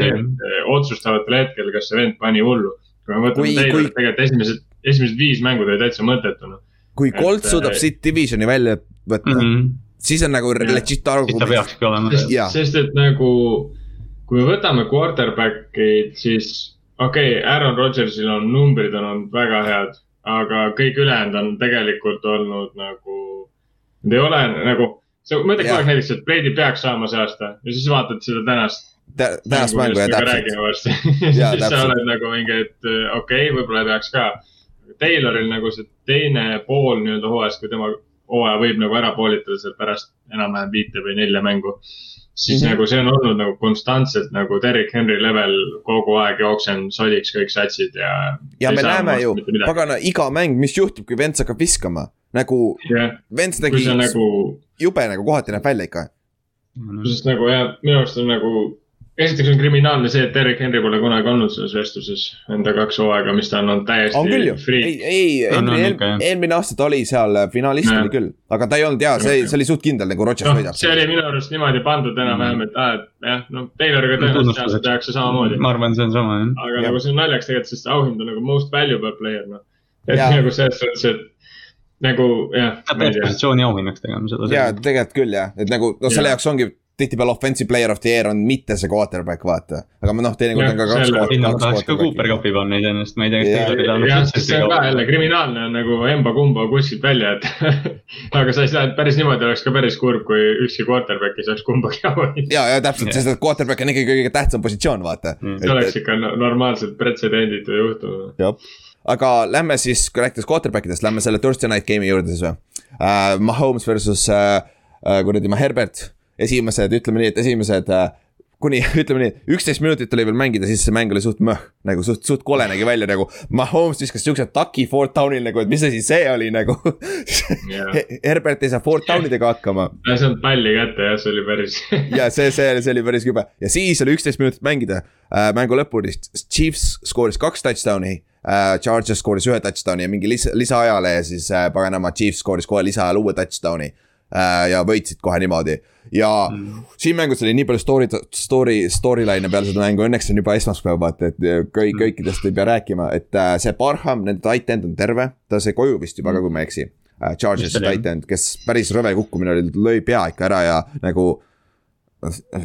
Eh, otsustavatel hetkel, kas see vend pani hullu. kui me võtame Taylor, tegelikult esimesed, esimesed viis mängu oli täitsa mõttetu noh. kui Colt suudab eh, siit divisioni välja võtta mm, -hmm. siis on nagu legit argument. ta peakski olema. sest et nagu, kui me võtame quarterback'id, siis okei okay,, Aaron Rodgersil on numbrid on olnud väga head aga kõik ülejäänud on tegelikult olnud nagu, need ei ole nagu, sa mõtled kogu aeg näiteks, et Brady peaks saama see aasta ja siis vaatad seda tänast. tänast mängu ja täpselt. siis sa oled nagu mingi, et okei okay,, võib-olla ei peaks ka. Tayloril nagu see teine pool nii-öelda hooajast, kui tema hooaja võib nagu ära poolitada sealt pärast enam-vähem viite või nelja mängu siis mm -hmm. nagu see on olnud nagu konstantselt nagu Derek Henry level kogu aeg jooksen sodiks kõik satsid ja. ja me näeme ju, pagana, iga mäng, mis juhtub, kui Vents hakkab viskama, nagu yeah. Vents nägi nagu... jube nagu kohati näeb välja ikka. sest nagu jah, minu arust on nagu esiteks on kriminaalne see, et Derek Henry pole kunagi olnud selles vestluses enda kaks hooaega, mis ta on olnud täiesti. on küll ju, ei, ei, eelmine, eelmine aasta ta oli seal äh, finalist oli küll, aga ta ei olnud hea, see, see oli suht kindel nagu Rodgers no, võidab. see oli minu arust niimoodi pandud enam-vähem, et aa, et jah, no Tayloriga tõenäoliselt tehakse samamoodi. ma arvan, see on sama jah. aga ja. nagu see on naljakas tegelikult, sest see auhind on nagu most valuable player noh. et ja. nagu selles suhtes, et nagu jah. ta peaks positsiooni auhinnaks tegema seda. ja tegelikult küll jah, et nagu noh, selle jaoks ongi tihtipeale offensive player of the year on mitte see quarterback, vaata. aga noh, teinekord on ka kaks. sinna ma tahaks ka Cooper Cupi panna iseenesest, ma ei tea, kas Taylori tahab. jah, sest see on ka jälle kriminaalne on nagu emba-kumba kuskilt välja, et aga sa ei saa, et päris niimoodi oleks ka päris kurb, kui ükski quarterback ei saaks kumbagi hoida. ja, ja täpselt, sest et quarterback on ikkagi kõige tähtsam positsioon, vaata mm.. see oleks ikka normaalselt pretsedenditu juhtum. jah aga lähme siis, kui rääkides quarterback idest, lähme selle Thursday night game'i juurde siis või uh,. Mahomes versus uh, uh, kuradi ma Herbert esimesed, ütleme nii, et esimesed äh, kuni ütleme nii, üksteist minutit oli veel mängida, siis see mäng oli suht möh, nagu suht, suht kole nägi välja nagu. Mahomes viskas siukse taki fourth down'il nagu, et mis asi see oli nagu yeah. Herbert ei saa fourth down idega hakkama. ei saanud palli kätte jah, see oli päris ja see, see, see oli päris jube ja siis oli üksteist minutit mängida äh,. mängu lõpuni, Chiefs skooris kaks touchdown'i äh,. Chargers skooris ühe touchdown'i ja mingi lisa, lisaajale ja siis äh, paganama Chiefs skooris kohe lisaajal uue touchdown'i äh,. ja võitsid kohe niimoodi ja mm. siin mängus oli nii palju story, story, storyline'e peale seda mängu, õnneks on juba esmaspäev, vaata, et kõik, mm. kõikidest ei pea rääkima, et äh, see Barham, nende tight end on terve, ta sai koju vist juba ka, kui ma ei eksi. Charges'i tight end, kes päris rõve kukkumine oli, lõi pea ikka ära ja nagu.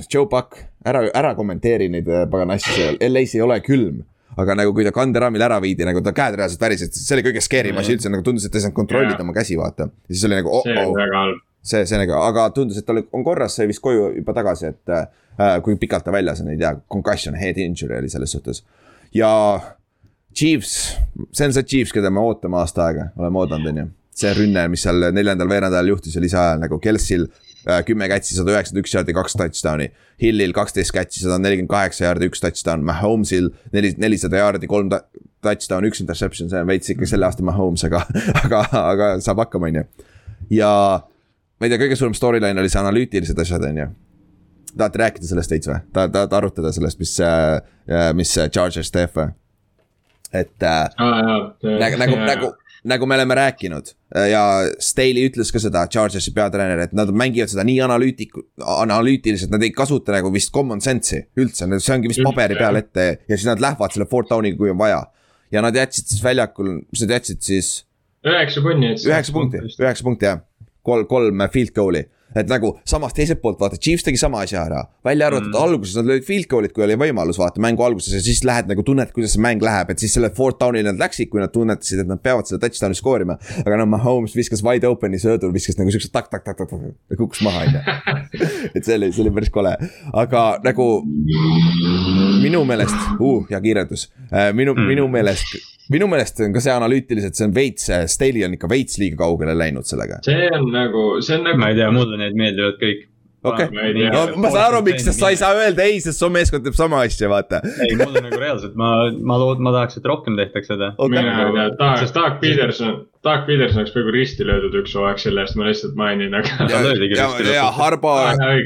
Joe Buck, ära, ära kommenteeri neid pagana asju, LA-s ei ole külm aga nagu kui ta kanderaamil ära viidi, nagu ta käed reaalselt värisesid, see oli kõige scary im asi üldse, nagu tundus, et ta ei saanud kontrollida oma käsi, vaata. ja siis oli nagu oh, oh see, see nagu, aga tundus, et tal on korras, sai vist koju juba tagasi, et äh, kui pikalt ta väljas on, ei tea, concussion, head injury oli selles suhtes. ja Chiefs, see on see Chiefs, keda me ootame aasta aega, oleme oodanud, on ju. see rünne, mis seal neljandal veerandajal juhtus ja lisaajal nagu Kelsil äh, kümme catch'i, sada üheksakümmend üks jaardi, kaks touchdown'i. Hillil kaksteist catch'i, sada nelikümmend kaheksa jaardi, üks touchdown, Mahomes'il neli, nelisada jaardi, kolm touchdown, üks interception, see on veits ikka selle aasta Mahomes, aga, aga, aga saab hakkama, on ju. ja ma ei tea, kõige suurem storyline oli see analüütilised asjad, on ju. tahate rääkida sellest veits või? tahad, tahad arutada sellest, mis, mis Chargers teeb või? et äh, ah, nagu, nagu, nagu, nagu me oleme rääkinud ja Staley ütles ka seda, Chargersi peatreener, et nad mängivad seda nii analüütiku, analüütiliselt, nad ei kasuta nagu vist common sense'i üldse, see ongi vist paberi peal ette ja siis nad lähevad selle fourth down'iga, kui on vaja. ja nad jätsid siis väljakul, mis nad jätsid siis? üheksa punni. üheksa punkti, üheksa punkti jah kolm, kolm field goal'i. Et nagu samas teiselt poolt vaata, Chiefs tegi sama asja ära, välja arvatud mm. alguses nad lõid field goal'id, kui oli võimalus vaata mängu alguses ja siis lähed nagu tunned, kuidas see mäng läheb, et siis selle fourth down'i nad läksid, kui nad tunnetasid, et nad peavad seda touchdown'i skoorima. aga noh, Mahomes viskas wide open'i söödul, viskas nagu siukse tak-tak-tak-tak ja kukkus maha, on ju. et see oli, see oli päris kole, aga nagu minu meelest uh,, hea kiirendus, äh, minu mm., minu meelest minu meelest on ka see analüütiliselt, see on veits, Staley on ikka veits liiga kaugele läinud sellega. see on nagu, see on nagu. ma ei tea, mulle need meeldivad kõik. Okei. Okay., no ma saan aru, miks, sest sa ei saa öelda ei, sest su meeskond teeb sama asja, vaata. ei, mul on nagu reaalselt, ma, ma lood-, ma tahaks, et rohkem tehtaks seda. Okay.. mina tahaks, Doug Peterson, Doug Peterson oleks peaaegu risti löödud üks hooaeg selle eest, ma lihtsalt mainin, aga. ja, ja, ja Harbo,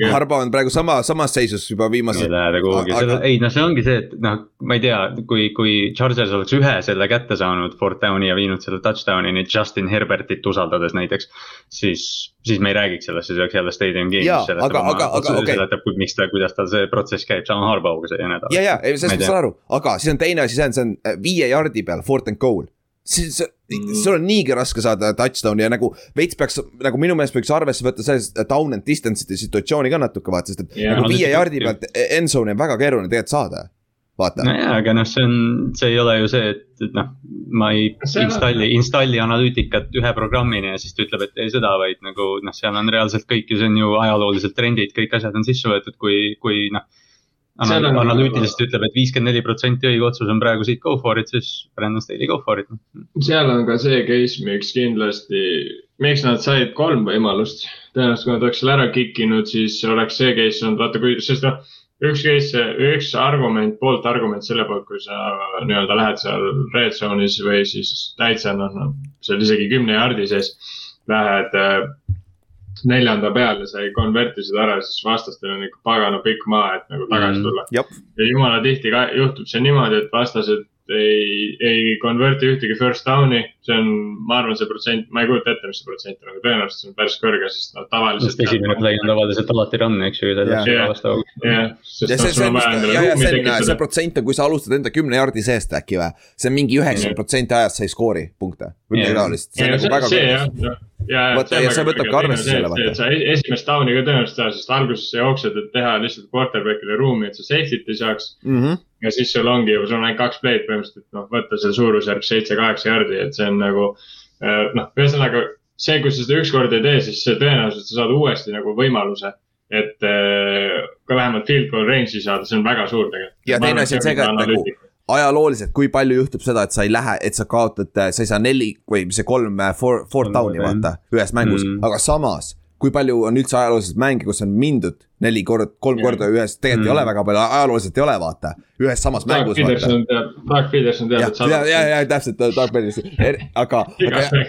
Harbo on praegu sama, samas seisus juba viimased. ei lähe kuhugi, seda, ei noh, see ongi see, et noh, ma ei tea, kui, kui Chargers oleks ühe selle kätte saanud, fourth down'i ja viinud selle touchdown'ini Justin Herbertit usaldades näiteks. siis, siis me ei räägiks sellest, siis oleks jälle stadium game'is sellest. aga, aga, aga okay. seletab, miks ta, kuidas tal see protsess käib, sama Harboga see ja nii edasi. ja, ja, sellest ma saan aru, aga siis on teine asi, see on, see on äh, viie jardi peal, fourth and goal siis mm. sul on niigi raske saada touchdown'i ja nagu veits peaks, nagu minu meelest võiks arvesse võtta selles down and distance'ide situatsiooni ka natuke vaata, sest et yeah, nagu viie jardi pealt end zone'i on väga keeruline tegelikult saada vaata. nojah, aga noh, see on, see ei ole ju see, et, et noh, ma ei installi, installi analüütikat ühe programmini ja siis ta ütleb, et tee seda, vaid nagu noh, seal on reaalselt kõik ju, see on ju ajaloolised trendid, kõik asjad on sisse võetud, kui, kui noh on, analüütiliselt ütleb et, et viiskümmend neli protsenti õige otsus on praegu siit go for it, siis Brandon Staley go for it. seal on ka see case, miks kindlasti, miks nad said kolm võimalust. tõenäoliselt, kui nad oleks selle ära kick inud, siis oleks see case olnud, vaata kui, sest noh. üks case, üks argument, poolt argument selle poolt, kui sa nii-öelda lähed seal red zone'is või siis täitsa noh, noh, seal isegi kümne jardi sees. Lähed neljanda peale sai convert isid ära, siis vastastel on ikka pagana pikk maa, et nagu tagasi mm, tulla mm,. ja jumala tihti ka juhtub see niimoodi, et vastased ei, ei convert'i ühtegi first down'i. See on, ma arvan, see protsent, ma ei kujuta ette, mis see protsent on, aga tõenäoliselt see on päris kõrge, sest noh, tavaliselt. esimene play on tavaliselt alati run, eks ju. jah, ja see, see, see, see protsent on, kui sa alustad enda kümne jardi seest äkki või. see on mingi üheksakümmend protsenti ajast sa ei skoori punkte või midagi taolist. see on nagu väga kõrge vaata ja see võtabki arvesse selle vaata. sa esimest down'i ka tõenäoliselt saad, sest alguses sa jooksed, et teha lihtsalt quarterback'ile ruumi, et sa safety't ei saaks mm. -hmm. ja siis sul ongi sul on ainult kaks play'd põhimõtteliselt, et noh, võtta see suurusjärk seitse-kaheksa jardi, et see on nagu. Äh, noh, ühesõnaga see, kui sa seda ükskord ei tee, siis tõenäoliselt sa saad uuesti nagu võimaluse et äh, ka vähemalt field goal range'i saada, see on väga suur tegelikult. ja teine asi on see ka, et nagu ajalooliselt, kui palju juhtub seda, et sa ei lähe, et sa kaotad, sa ei saa neli või see kolm äh, four, four down'i vaata ühes mängus mm., aga samas kui palju on üldse ajalooliselt mänge, kus on mindud neli korda, kolm yeah. korda ühes, tegelikult mm. ei ole väga palju, ajalooliselt ei ole, vaata. ühes samas Dark mängus. Peterson teab, Dark Peterson teab, et sa. ja, ja, ja täpselt, Dark Peterson, aga aga,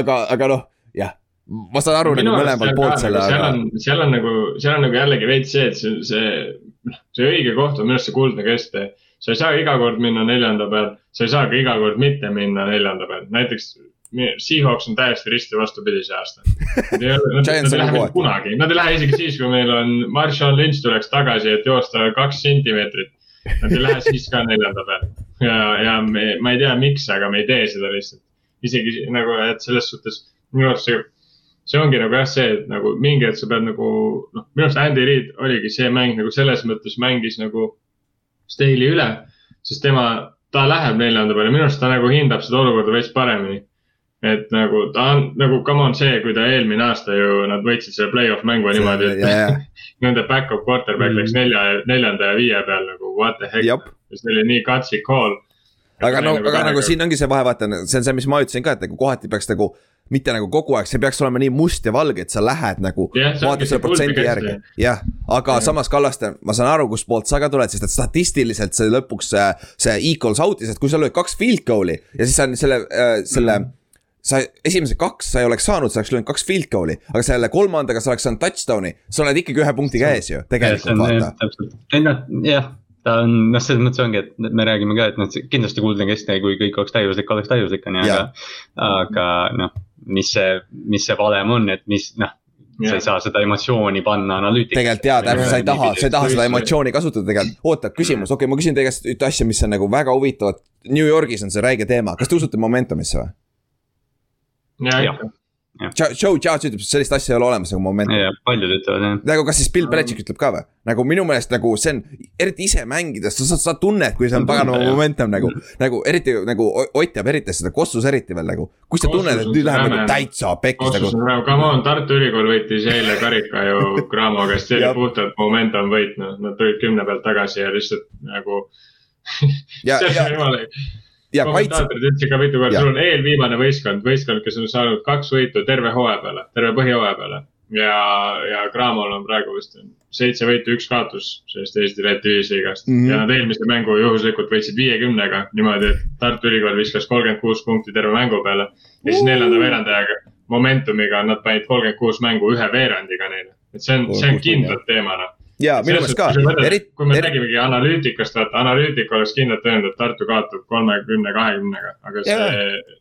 aga, aga noh, jah. ma saan aru nagu mõlemalt poolt selle, aga. seal on, seal on nagu, seal on nagu jällegi veits see, et see, see, noh, see õige koht on minu arust see kuldne kesktee sa ei saa iga kord minna neljanda peal, sa ei saa ka iga kord mitte minna neljanda peal, näiteks Seahawks on täiesti risti vastupidi see aasta. Nad ei, nad, nad ei lähe mitte kunagi, nad ei lähe isegi siis, kui meil on, Marshall Lynch tuleks tagasi, et joosta kaks sentimeetrit. Nad ei lähe siis ka neljanda peal ja, ja me, ma ei tea, miks, aga me ei tee seda lihtsalt. isegi nagu, et selles suhtes minu arust see, see ongi nagu jah, see, et nagu mingi hetk sa pead nagu noh, minu arust Andy Reid oligi see mäng nagu selles mõttes mängis nagu Stahli üle, sest tema, ta läheb neljanda peale, minu arust ta nagu hindab seda olukorda veits paremini. Et nagu ta on nagu, come on see, kui ta eelmine aasta ju nad võitsid selle play-off mängu see, niimoodi, et yeah, nende back-up quarterback mm. läks nelja, neljanda ja viie peal nagu what the heck. see oli nii gutsy call aga no, aga nagu siin ongi see vahe, vaata, see on see, mis ma ütlesin ka, et nagu kohati peaks nagu mitte nagu kogu aeg, see peaks olema nii must ja valge, et sa lähed nagu yeah,, vaata selle protsendi järgi. jah, aga yeah. samas Kallaste, ma saan aru, kustpoolt sa ka tuled, sest et statistiliselt see lõpuks see, see equals out'is, et kui sa lööd kaks field goal'i ja siis on selle äh,, selle mm. -hmm sa esimesed kaks sa ei oleks saanud, sa oleks löönud kaks field goal'i, aga selle kolmandaga sa oleks saanud touchdown'i, sa oled ikkagi ühe punkti käes ju, tegelikult vaata. jah, ta on, noh, selles mõttes ongi, et me räägime ka, et noh, kindlasti kuldne kesktee, kui kõik oleks täiuslik, oleks täiuslik, on ju, aga. aga noh, mis see, mis see valem on, et mis noh. sa ei saa seda emotsiooni panna analüütikasse. tegelikult jaa, täpselt, sa ei taha, sa ei taha seda emotsiooni kasutada tegelikult. oota, küsimus, okei okay,, ma küsin teie käest ühte asja, mis on nagu väga huvitav. New Yorgis on see räige teema, kas te usute momentumisse või? Joe Judge ütleb, sellist asja ei ole olemas nagu momentum. paljud ütlevad jah. nagu kas siis Bill Belichik ütleb ka või? nagu minu meelest nagu see on, eriti ise mängides, sa, sa, sa tunned, kui see on paganama momentum nagu. nagu eriti nagu Ott jääb eriti seda, Kossus eriti veel nagu. kui sa tunned, et nüüd läheb nagu täitsa pekkis nagu. Come on, Tartu Ülikool võitis eile karika ju Cramo käest, see oli puhtalt momentum võit, noh, nad tulid kümne pealt tagasi ja lihtsalt nagu ja, ja, ja kommentaatorid ütlesid ka mitu korda, sul on eelviimane võistkond, võistkond, kes on saanud kaks võitu terve hooaja peale, terve põhjahooaja peale. ja, ja Cramol on praegu vist seitse võitu, üks kaotus sellest Eesti Red Divisligast mm. -hmm. ja nad eelmise mängu juhuslikult võitsid viiekümnega niimoodi, et Tartu Ülikool viskas kolmkümmend kuus punkti terve mängu peale. ja siis neljanda veerandajaga, momentumiga nad panid kolmkümmend kuus mängu ühe veerandiga neile. et see on, see on kindlalt teema noh ja minu meelest ka. kui me räägimegi analüütikast, vaata analüütik oleks kindlalt öelnud, et Tartu kaotab kolmekümne, kahekümnega, aga see yeah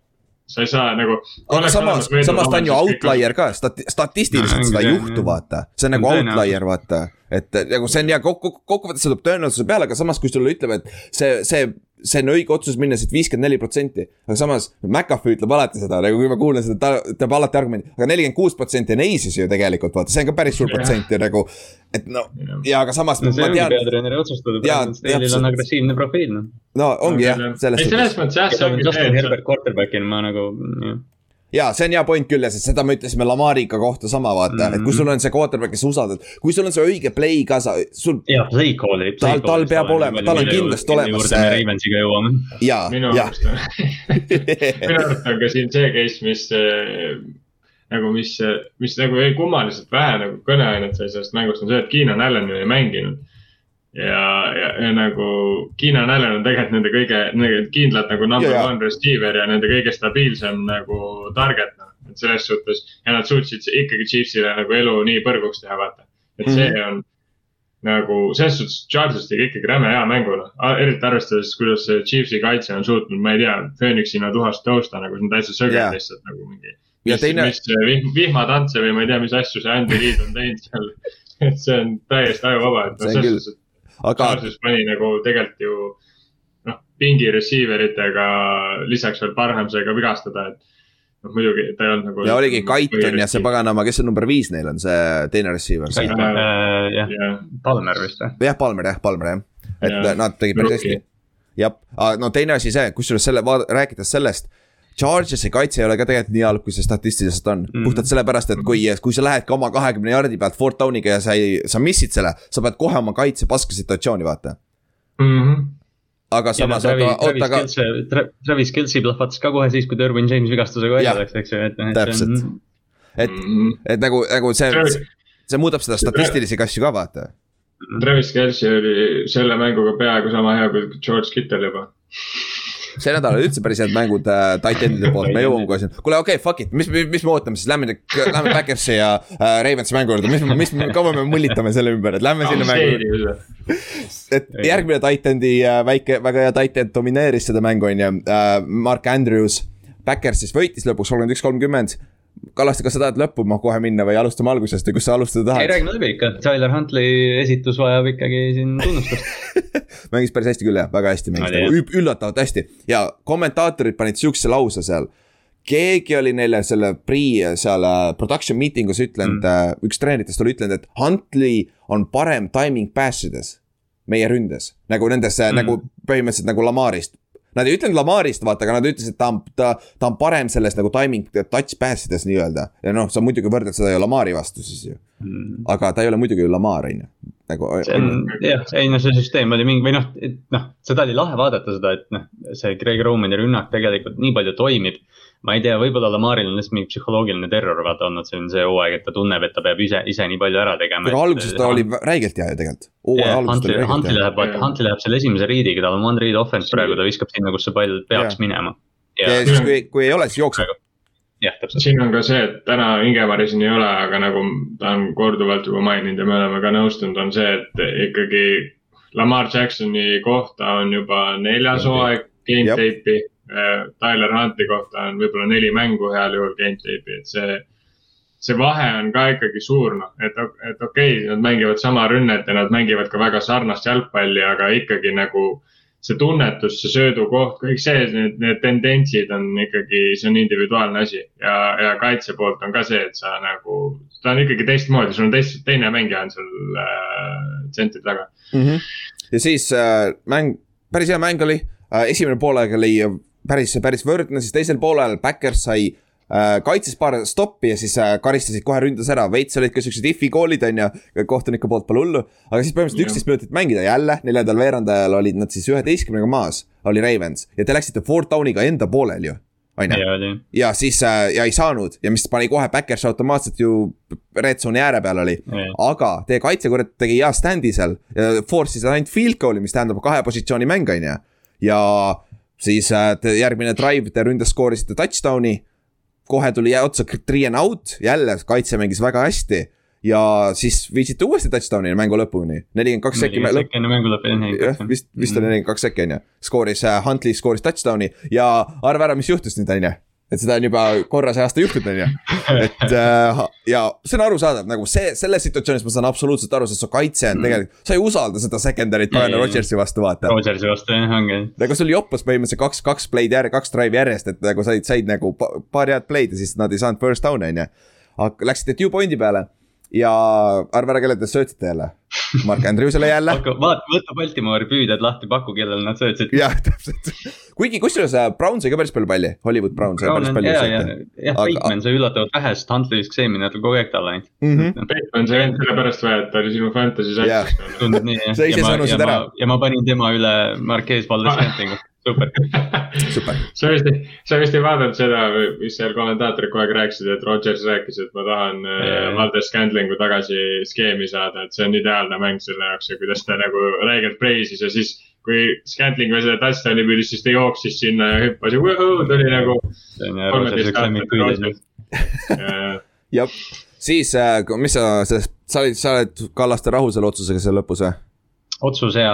sa ei saa nagu. aga samas, samas ta on ju outlier ka, stati-, statistiliselt seda ei juhtu, vaata. see on nagu outlier, vaata. et nagu see on hea kokku, kokkuvõttes see tuleb tõenäosuse peale, aga samas, kui sulle ütleb, et see, see see on õige otsus minna siit viiskümmend neli protsenti. aga samas McAfee ütleb alati seda, nagu kui ma kuulen seda, ta teeb alati argumendi, aga nelikümmend kuus protsenti on Ace'is ju tegelikult, vaata, see on ka päris suur protsent ju nagu. et no ja aga samas no,. see ongi peatreeneri otsustada, Stalil on agressiivne profiil noh. no ongi jah, selles suhtes. selles mõttes jah, see ongi see. Herbert quarterback'ina ma nagu, jah ja see on hea point küll ja sest seda me ütlesime Lamariga kohta sama vaata mm, -hmm. et kui sul on see quarterback, kes usaldad, kui sul on see õige play ka sa, sul. jah, play call oli. tal, tal peab olema, tal on kindlasti olemas see. Ravensiga jõuame. ja, ja. minu arust on ka siin see case, mis nagu, mis, mis nagu jäi kummaliselt vähe nagu kõneainet sai sellest mängust, on see, et Keenan Allan ei mänginud ja, ja, ja nagu Keenan Allan on tegelikult nende kõige, kindlalt nagu number ja, one receiver ja nende kõige stabiilsem nagu target noh. et selles suhtes ja nad suutsid ikkagi Chiefsile nagu elu nii põrguks teha, vaata. et see mm -hmm. on nagu selles suhtes Chargers tegi ikkagi räme hea mängu noh, eriti arvestades, kuidas see Chiefsi kaitse on suutnud, ma ei tea, Phoenixina tuhast tõusta nagu see on täitsa söged yeah. lihtsalt nagu mingi. mis, teine... mis vihm, vihmatantse või ma ei tea, mis asju see Andy Reid on teinud seal et see on täiesti ajuvaba, et noh, selles suhtes, et aga. Charles pani nagu tegelikult ju noh, pingi receiver itega lisaks veel Parhamsega vigastada, et. noh muidugi ta ei olnud nagu. ja oligi Kaiton ja see paganama, kes see number viis neil on, see teine receiver. Äh, jah, Palmer vist või? jah, Palmer jah, Palmer jah, et ja, nad tegid päris hästi. jah, no teine asi see, kusjuures selle, rääkides sellest Charges'i kaitse ei ole ka tegelikult nii halb, kui see statistiliselt on mm., puhtalt sellepärast, et kui, kui sa lähed ka oma kahekümne jardi pealt fourth down'iga ja sa ei, sa missid selle, sa pead kohe oma kaitse paska situatsiooni, vaata mm. -hmm aga samas, oota, oota, aga. Travis Kelci plahvatas ka kohe siis, kui Derwin James vigastusega välja läks, eks ju, et noh. täpselt, et, et nagu, nagu see, see muudab seda statistilisi kasju ka, vaata. Travis Kelci oli selle mänguga peaaegu sama hea kui George Kittel juba see nädal olid üldse päris head mängud äh, titanide poolt, me jõuame kohe sinna, kuule okei okay,, fuck it, mis, mis, mis me ootame siis, lähme, lähme Backersi ja äh, Ravensi mängu juurde, mis, mis, kaua me mullitame selle ümber, et lähme sinna mängu juurde. et järgmine Titan'i äh, väike, väga hea Titan domineeris seda mängu, on ju. Äh,, Mark Andrews. Backers siis võitis lõpuks kolmkümmend üks, kolmkümmend Kallaste, kas sa tahad lõppuma kohe minna või alustame algusest või kus sa alustada tahad? ei, räägime läbi ikka, Tyler Huntley esitus vajab ikkagi siin tunnustust mängis päris hästi küll jah, väga hästi mängis nagu üllatavalt hästi ja kommentaatorid panid siukse lause seal. keegi oli neile selle pre seal äh, production meeting us ütlenud mm., äh, üks treeneritest oli ütlenud, et Huntley on parem timing pass ides meie ründes, nagu nendes mm., nagu põhimõtteliselt nagu Lamarist Nad ei ütlenud Lamarist, vaata, aga nad ütlesid, et ta on, ta, ta on parem selles nagu timing touch pass ides nii-öelda. ja noh, sa muidugi võrdled seda ju Lamari vastu siis ju mm.. aga ta ei ole muidugi ju Lamar, on ju. nagu. see on jah, ei no see süsteem oli mingi või noh, et noh, seda oli lahe vaadata seda, et noh, see Greg Romani rünnak tegelikult nii palju toimib ma ei tea, võib-olla Lamaril on lihtsalt mingi psühholoogiline terror vaata olnud, on see hooaeg, et ta tunneb, et ta peab ise, ise nii palju ära tegema. aga alguses ta oli räigelt hea ju tegelikult. Huntley, Huntley läheb, vaata Huntley läheb selle esimese riidiga, tal on one read offense praegu, ta viskab sinna, kus see pall peaks ja. minema. ja siis, kui, kui ei ole, siis jookseb jah, täpselt. siin on ka see, et täna Ingemari siin ei ole, aga nagu ta on korduvalt juba maininud ja me oleme ka nõustunud, on see, et ikkagi Lamar Jacksoni kohta on juba neljas hooaeg game tape'i Tyler Hunti kohta on võib-olla neli mängu heal juhul gametape'i, et see, see vahe on ka ikkagi suur, noh, et, et okei okay,, nad mängivad sama rünnet ja nad mängivad ka väga sarnast jalgpalli, aga ikkagi nagu see tunnetus, see söödukoht, kõik see, need, need tendentsid on ikkagi, see on individuaalne asi ja, ja kaitse poolt on ka see, et sa nagu, ta on ikkagi teistmoodi, sul on teist, teine mängija on sul äh, tsentri taga mm. -hmm. ja siis äh, mäng, päris hea mäng oli äh,, esimene poolaeg oli päris, päris võrdne, siis teisel poolel Backers sai äh, kaitses paar stoppi ja siis äh, karistasid kohe ründas ära, veits olid ka siuksed if'i koolid on ju, kohtuniku poolt pole hullu. aga siis põhimõtteliselt üksteist minutit mängida jälle, neljandal veerandajal olid nad siis üheteistkümnega maas, oli Ravens ja te läksite four down'iga enda poolel ju on ju. ja siis äh, ja ei saanud ja mis pani kohe Backers automaatselt ju red zone'i ääre peal oli. aga teie kaitse kurat tegi hea stand'i seal, force'is ainult field goal'i, mis tähendab kahe positsiooni mäng, on ju. ja siis äh, järgmine drive, te ründas skoorisite touchdown'i. kohe tuli otsa three and out, jälle kaitse mängis väga hästi ja siis viisite uuesti touchdown'i mängu lõpuni, nelikümmend kaks sekki. nelikümmend sekki enne mängu lõppu, jah. vist, vist oli nelikümmend kaks sekki on ju, skooris uh,, Huntley skooris touchdown'i ja arva ära, mis juhtus nüüd on ju et seda on juba korra see aasta juhtunud, on ju. et äh, ja see on arusaadav, nagu see, selles situatsioonis ma saan absoluutselt aru, sest su kaitse on mm. tegelikult, sa ei usalda seda secondary't Brian Rodgersi vastu, vaata. Rodgersi vastu jah, ongi. nagu sul joppas põhimõtteliselt kaks, kaks play'd järg-, kaks drive'i järjest, et nagu said, said nagu paar head play'd ja siis nad ei saanud first down'i, on ju. aga läksite two point'i peale ja arva ära, kellele te söötsite jälle. Mark Andrewsele jälle. vaata, võta Baltimori püüdjad lahti, paku, kellele nad söötsid. jah, täpselt. kuigi kusjuures äh, Brown sai ka päris palju palli, Hollywood Brown sai Brown päris palju. ja, jah, Bateman sai üllatavalt vähe, sest Huntley viskas eelmine nädal kogu aeg talle ainult -hmm.. Bateman sai ainult sellepärast vaja, et ta oli sinu fantasy satsis. tundub nii jah. sa ise sõnusid ära. ja ma panin tema üle Marquez Valdes Scantlingu super super. sa vist, sa vist ei vaadanud seda, mis seal kommentaatorid kogu aeg rääkisid, et Rodgers rääkis, et ma tahan. Valdes Scandlingu tagasi skeemi saada, et see on ideaalne mäng selle jaoks ja kuidas ta nagu räigelt preisis ja siis kui Scantling veel selle touchdown'i püüdis, siis ta jooksis sinna ja hüppas ja võhuu, ta oli nagu. jah, siis äh, mis sa, sa olid, sa oled Kallaste rahul selle otsusega seal lõpus või? otsus hea,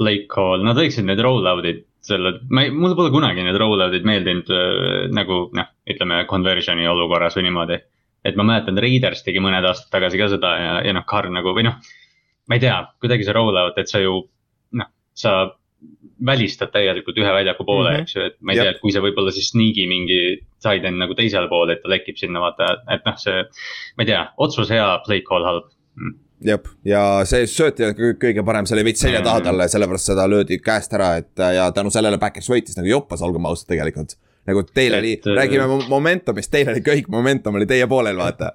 Blake Hall, nad võiksid need roll-out'id selle, ma ei, mulle pole kunagi need rollout'id meeldinud äh, nagu noh, ütleme conversion'i olukorras või niimoodi. et ma mäletan, Raiders tegi mõned aastad tagasi ka seda ja, ja noh, Carr nagu või noh, ma ei tea, kuidagi see rollout, et sa ju noh, sa välistad täielikult ühe väljaku poole mm, -hmm. eks ju, et ma ei tea, et kui sa võib-olla siis sneak'i mingi said enne nagu teisele poole, et ta lekib sinna, vaata, et noh, see. ma ei tea, otsus hea, play call halb mm jep, ja see sööt ei olnud kõige parem, see oli veits selja taha talle, sellepärast seda löödi käest ära, et ja tänu sellele Backers võitis nagu joppas, olgem ausad tegelikult. nagu teil oli, räägime momentumist, teil oli kõik momentum oli teie poolel, vaata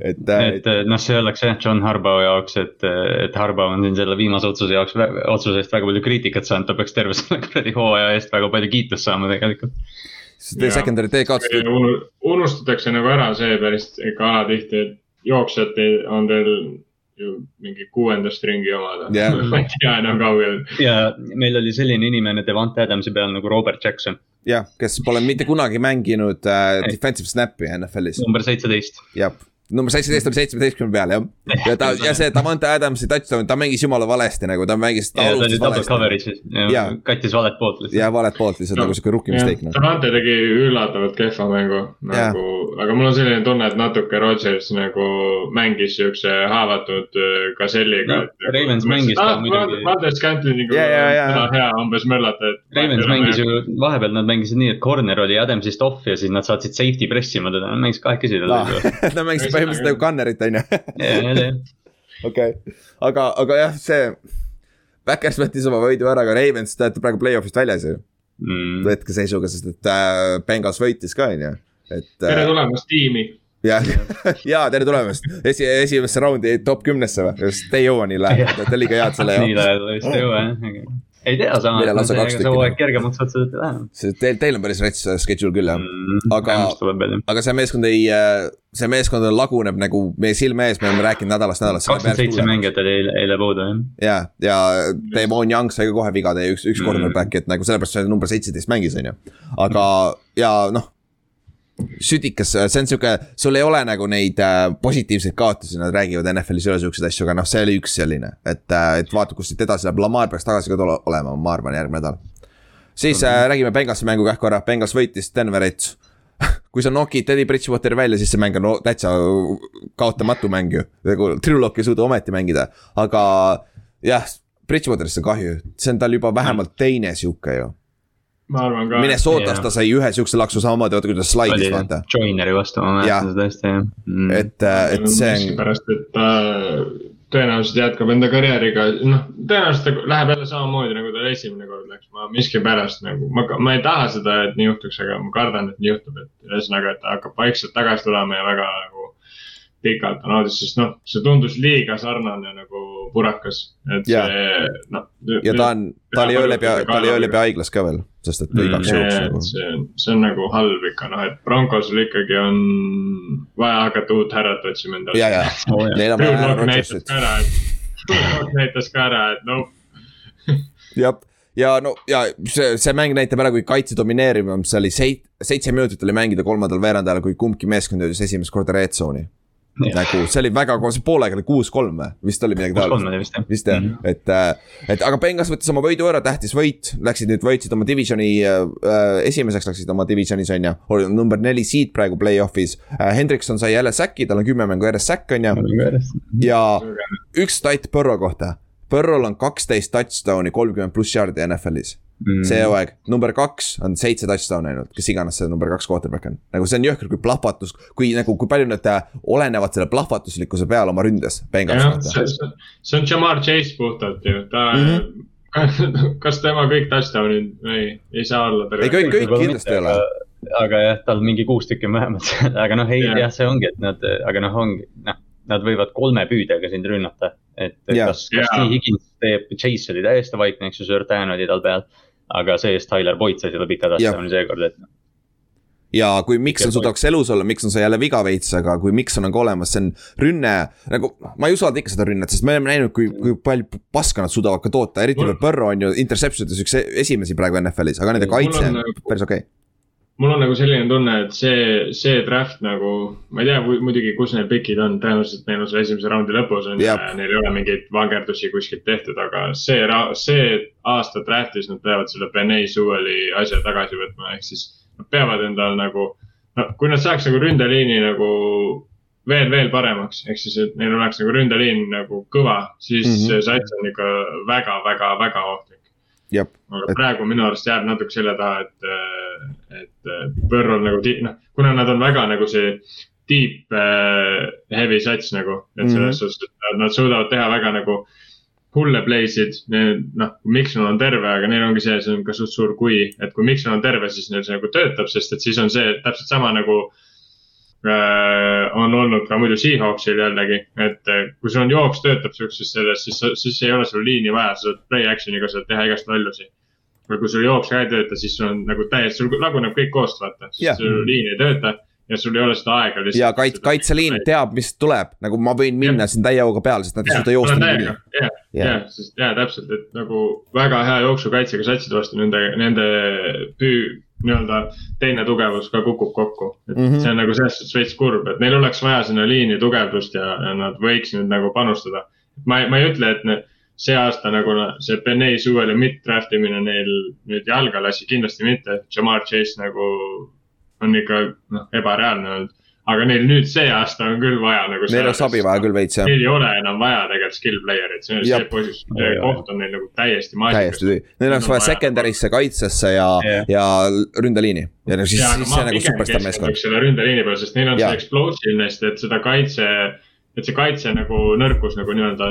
et, et noh, see oleks jah John Harbaugh jaoks, et, et Harbaugh on siin selle viimase otsuse jaoks, otsuse eest väga palju kriitikat saanud, ta peaks terve selle kuradi hooaja eest väga palju kiitust saama tegelikult. sest secondary tee kaotasid. unustatakse nagu ära see päris ikka alatihti, et jooksjad on teil ju mingi kuuendast ringi omad yeah. ma ei tea enam kaugel. ja meil oli selline inimene Devante Adamsi peal nagu Robert Jackson. jah, kes pole mitte kunagi mänginud äh, defensive snap'i NFL-is. number seitseteist. jah number seitseteist oli seitsmeteistkümne peal jah. ja ta ja see Davante Adamsi touchdown, ta mängis jumala valesti nagu, ta mängis. ta oli double coverage'is ja kattis valet poolt lihtsalt. ja valet poolt lihtsalt no, nagu sihuke rookie mistake noh. Davante tegi üllatavalt kehva mängu nagu, aga mul on selline tunne, et natuke Rodgers nagu mängis siukse haavatud gazelliga no,. Ravens mängis ta muidugi. Valdes Cantliniga täna hea umbes möllata, et. Ravens mängis ju, vahepeal nad mängisid nii, et corner oli Adamsist off ja siis nad saatsid safety pressima teda, nad mängisid kahekesi teda. Nad mängisid põhimõtteliselt nagu Gunnerit on ju. okei, aga, aga jah, see. Backers võttis oma võidu ära, aga Ravens, te olete praegu play-off'ist väljas ju mm.. hetkeseisuga, sest et äh, Bengals võitis ka, on ju, et äh,. tere tulemast tiimi ja, ja tere tulemast esi, esimesse raundi top kümnesse või, just te ei jõua nii lähedale, te olete liiga head selle jaoks. nii lähedale vist ei jõua jah ei tea samas, see hooaeg kergemaks otseselt ei lähe. see teil, teil on päris rets schedule küll jah mm,, aga, aga see meeskond ei, äh, see meeskond laguneb nagu meie silme ees, me oleme rääkinud nädalast nädalasse. kakskümmend seitse mängijat oli eile, eile puudu jah. ja, ja Damon Young sai ka kohe viga, teie üks, üks mm. cornerback, et nagu sellepärast see number seitseteist mängis, on ju. aga, ja noh südikas, see on sihuke, sul ei ole nagu neid äh, positiivseid kaotusi, nad räägivad NFL-is ei ole siukseid asju, aga noh, see oli üks selline. et, äh, et vaata, kus siit edasi läheb, Lamar peaks tagasi ka tule, olema, ma arvan, järgmine nädal. siis äh, räägime Bengalsi mängu kah korra, Bengals võitis Denverit kui sa nokid Teddy Bridgewateri välja, siis see mäng on no, täitsa kaotamatu mäng ju. nagu Drew Lock ei suuda ometi mängida, aga jah, Bridgewaterist on kahju, see on tal juba vähemalt teine sihuke ju ma arvan ka. Minnesotas ta sai ühe siukse laksu samamoodi, vaata kuidas slaidis, vaata. Joineri vastu, ma mäletan seda hästi, jah mm.. et, äh, et see on. pärast, et ta tõenäoliselt jätkab enda karjääriga, noh, tõenäoliselt ta läheb jälle samamoodi nagu tal esimene kord läks, ma miskipärast nagu, ma, ma ei taha seda, et nii juhtuks, aga ma kardan, et nii juhtub, et ühesõnaga, et ta hakkab vaikselt tagasi tulema ja väga nagu pikalt on audis, sest noh, see tundus liiga sarnane nagu purakas, et yeah. see noh. ja ta on, ta oli öö läbi, ta oli öö läbi haiglas ka veel, sest et mm, igaks juhuks nagu. see on, see on nagu halb ikka noh, et Broncosel ikkagi on vaja hakata uut härrat otsima endale. ja, ja neil on vaja härra Rodgersit. näitas ka ära, et noh jah, ja no ja see, see mäng näitab ära, kui kaitse domineerivam, see oli seit-, seitse minutit oli mängida kolmandal veerandajal, kui kumbki meeskond jõudis esimest korda red zone'i nagu see oli väga, see poolega oli kuus-kolm või, vist oli midagi taolist. vist jah, mm -hmm. et, äh, et aga Bengals võttis oma võidu ära, tähtis võit, läksid nüüd võitsid oma divisioni äh,, esimeseks läksid oma divisionis on ju, oli number neli seed praegu play-off'is. Äh,. Hendrikson sai jälle säki, tal on kümme mängu järjest säkk on ju. ja üks stat Põrro kohta, Põrrol on kaksteist touchdown'i, kolmkümmend pluss jaardi NFL-is mm.. see hooaeg, number kaks on seitse touchdown'i ainult, kes iganes see number kaks quarterback on. nagu see on jõhker, kui plahvatus, kui nagu, kui palju nad äh, olenevad selle plahvatuslikkuse peal oma ründes. See, see on Jamar Chase puhtalt ju, ta mm. -hmm kas tema kõik touchdown'id ei, ei saa olla? ei, kõik, kõik kindlasti ei ole. aga jah, tal mingi kuus tükki on vähemalt aga noh, ei yeah. jah, see ongi, et nad, aga noh, ongi, noh, nad võivad kolme püüdega sind rünnata. et yeah. kas, kas yeah. T Higgins teeb, Chase oli täiesti vaikne, eks ju, Surtain oli tal peal aga see-eest Tyler Boyd sai seda pika touchdown'i seekord, et ja kui Mikson suudaks elus olla, Mikson sai jälle viga veits, aga kui Mikson on ka olemas, see on rünne. nagu ma ei usalda ikka seda rünnet, sest me oleme näinud, kui, kui palju paska nad suudavad ka toota, eriti veel Burrow on ju interception ides üks esimesi praegu NFL-is, aga nende kaitse on nagu, päris okei okay. Mul on nagu selline tunne, et see, see draft nagu, ma ei tea muidugi, kus need pikid on, tõenäoliselt neil on seal esimese raundi lõpus on ja neil ei ole mingeid vangerdusi kuskilt tehtud, aga see, see aasta draft'is nad peavad selle Benay Sewell'i asja tagasi võtma, ehk siis nad peavad endal nagu, no kui nad saaks nagu ründeliini nagu veel, veel paremaks, ehk siis, et neil oleks nagu ründeliin nagu kõva, siis mm -hmm. see sats on ikka väga, väga, väga ohtlik. Aga praegu minu arust jääb natuke selle taha, et, et Burrow'l nagu noh, kuna nad on väga nagu see deep äh, heavy sats nagu, et selles mm -hmm. suhtes, et nad suudavad teha väga nagu hulle play'sid, noh, Mikson on terve, aga neil ongi see, see on ka suht suur kui, et kui Mikson on terve, siis neil see nagu töötab, sest et siis on see täpselt sama nagu äh, on olnud ka muidu Seahawksil jällegi, et äh, kui sul on jooks töötab sihukeses selles, siis, siis ei ole sul liini vaja, sa saad play action'iga saad teha igast lollusi. või kui sul jooks ka ei tööta, siis sul on nagu täiesti, sul laguneb kõik koost, vaata, siis sul liin ei tööta ja sul ei ole seda aega lihtsalt. ja kait-, kaitseliin teab, mis tuleb, nagu ma võin minna ja. siin täie hooga peale, sest nad ei suuda joosta niikuinii. ja, ja, sest ja täpselt, et nagu väga hea jooksukaitsega satside vastu nende, nende püü, nii-öelda teine tugevus ka kukub kokku. et mm -hmm. see on nagu selles suhtes veits kurb, et neil oleks vaja sinna liini tugevdust ja, ja nad võiks nüüd nagu panustada. ma, ma ei ütle, et need see aasta nagu see Benay suvele mid-draft imine neil nüüd jalga lasi, kindlasti mitte. Jamar Chase nagu on ikka noh, ebareaalne olnud. Aga neil nüüd see aasta on küll vaja nagu. Neil oleks abi vaja küll veits jah. Neil ei ole enam vaja tegelikult skill player'it, see on see see koht on neil nagu täiesti maasikas. täiesti, neil oleks vaja secondary'sse, kaitsesse ja yeah., ja ründeliini. ja no siis, siis see nagu superstaar meeskond. selle ründeliini peal, sest neil on ja. see explosiveness, et seda kaitse et see kaitse nagu nõrkus nagu nii-öelda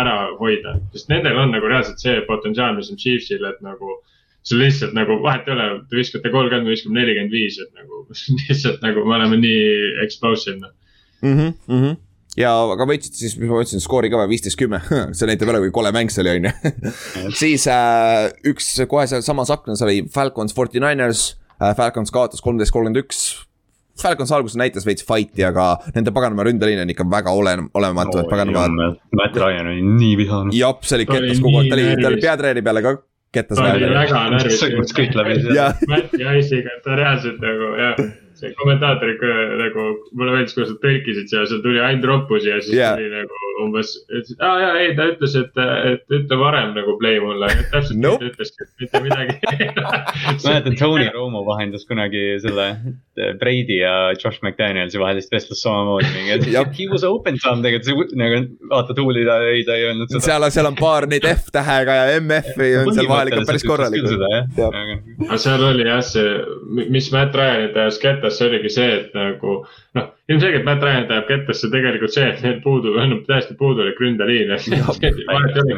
ära hoida, sest nendel on nagu reaalselt see potentsiaal, mis on Chiefsil, et nagu see lihtsalt nagu vahet ei ole, te viskate kolmkümmend, me viskame nelikümmend viis, et nagu lihtsalt nagu me oleme nii explosive noh mm. -hmm, mm -hmm ja aga võitsite siis, mis ma ütlesin, skoori ka või, viisteist, kümme, see näitab jälle, kui kole mäng see oli, on ju. siis äh, üks kohe sealsamas aknas oli Falcons, Forty Niners äh,, Falcons kaotas kolmteist, kolmkümmend üks. Falcons alguses näitas veits fight'i, aga nende paganama ründeliin on ikka väga ole-, olematu no,, et paganama. Matt Ryan oli nii vihane. jah, see oli kettas kogu aeg, ta oli, ta oli peatreeneri peale ka kettas väga närvis. kõik läbi. Mati Ice'iga, ta reaalselt nagu jah see kommentaatorid ka nagu, mulle meeldis, kuidas nad tõlkisid seal, seal tuli ainult roppusi ja siis yeah. tuli nagu umbes, et aa jaa, ei, ta ütles, et, et ütle varem nagu play mulle, täpselt nope. nii ta ütleski, et mitte midagi mäletan, Tony Romo vahendas kunagi selle Brady ja Josh McDanielsi vahelist vestlust samamoodi, mingi, et he was open some tegelikult, see nagu vaata tuuli ta ei, ta ei öelnud seda. seal, seal on paar neid F-tähega ja MF-i on seal vahel ikka päris korralikult. aga seal oli jah, see, mis Matt Ryanit ajas kätte see oligi see, et nagu noh, ilmselgelt Matt Ryan tajub kettasse tegelikult see, et neil puudu, on täiesti puudulik ründeliin.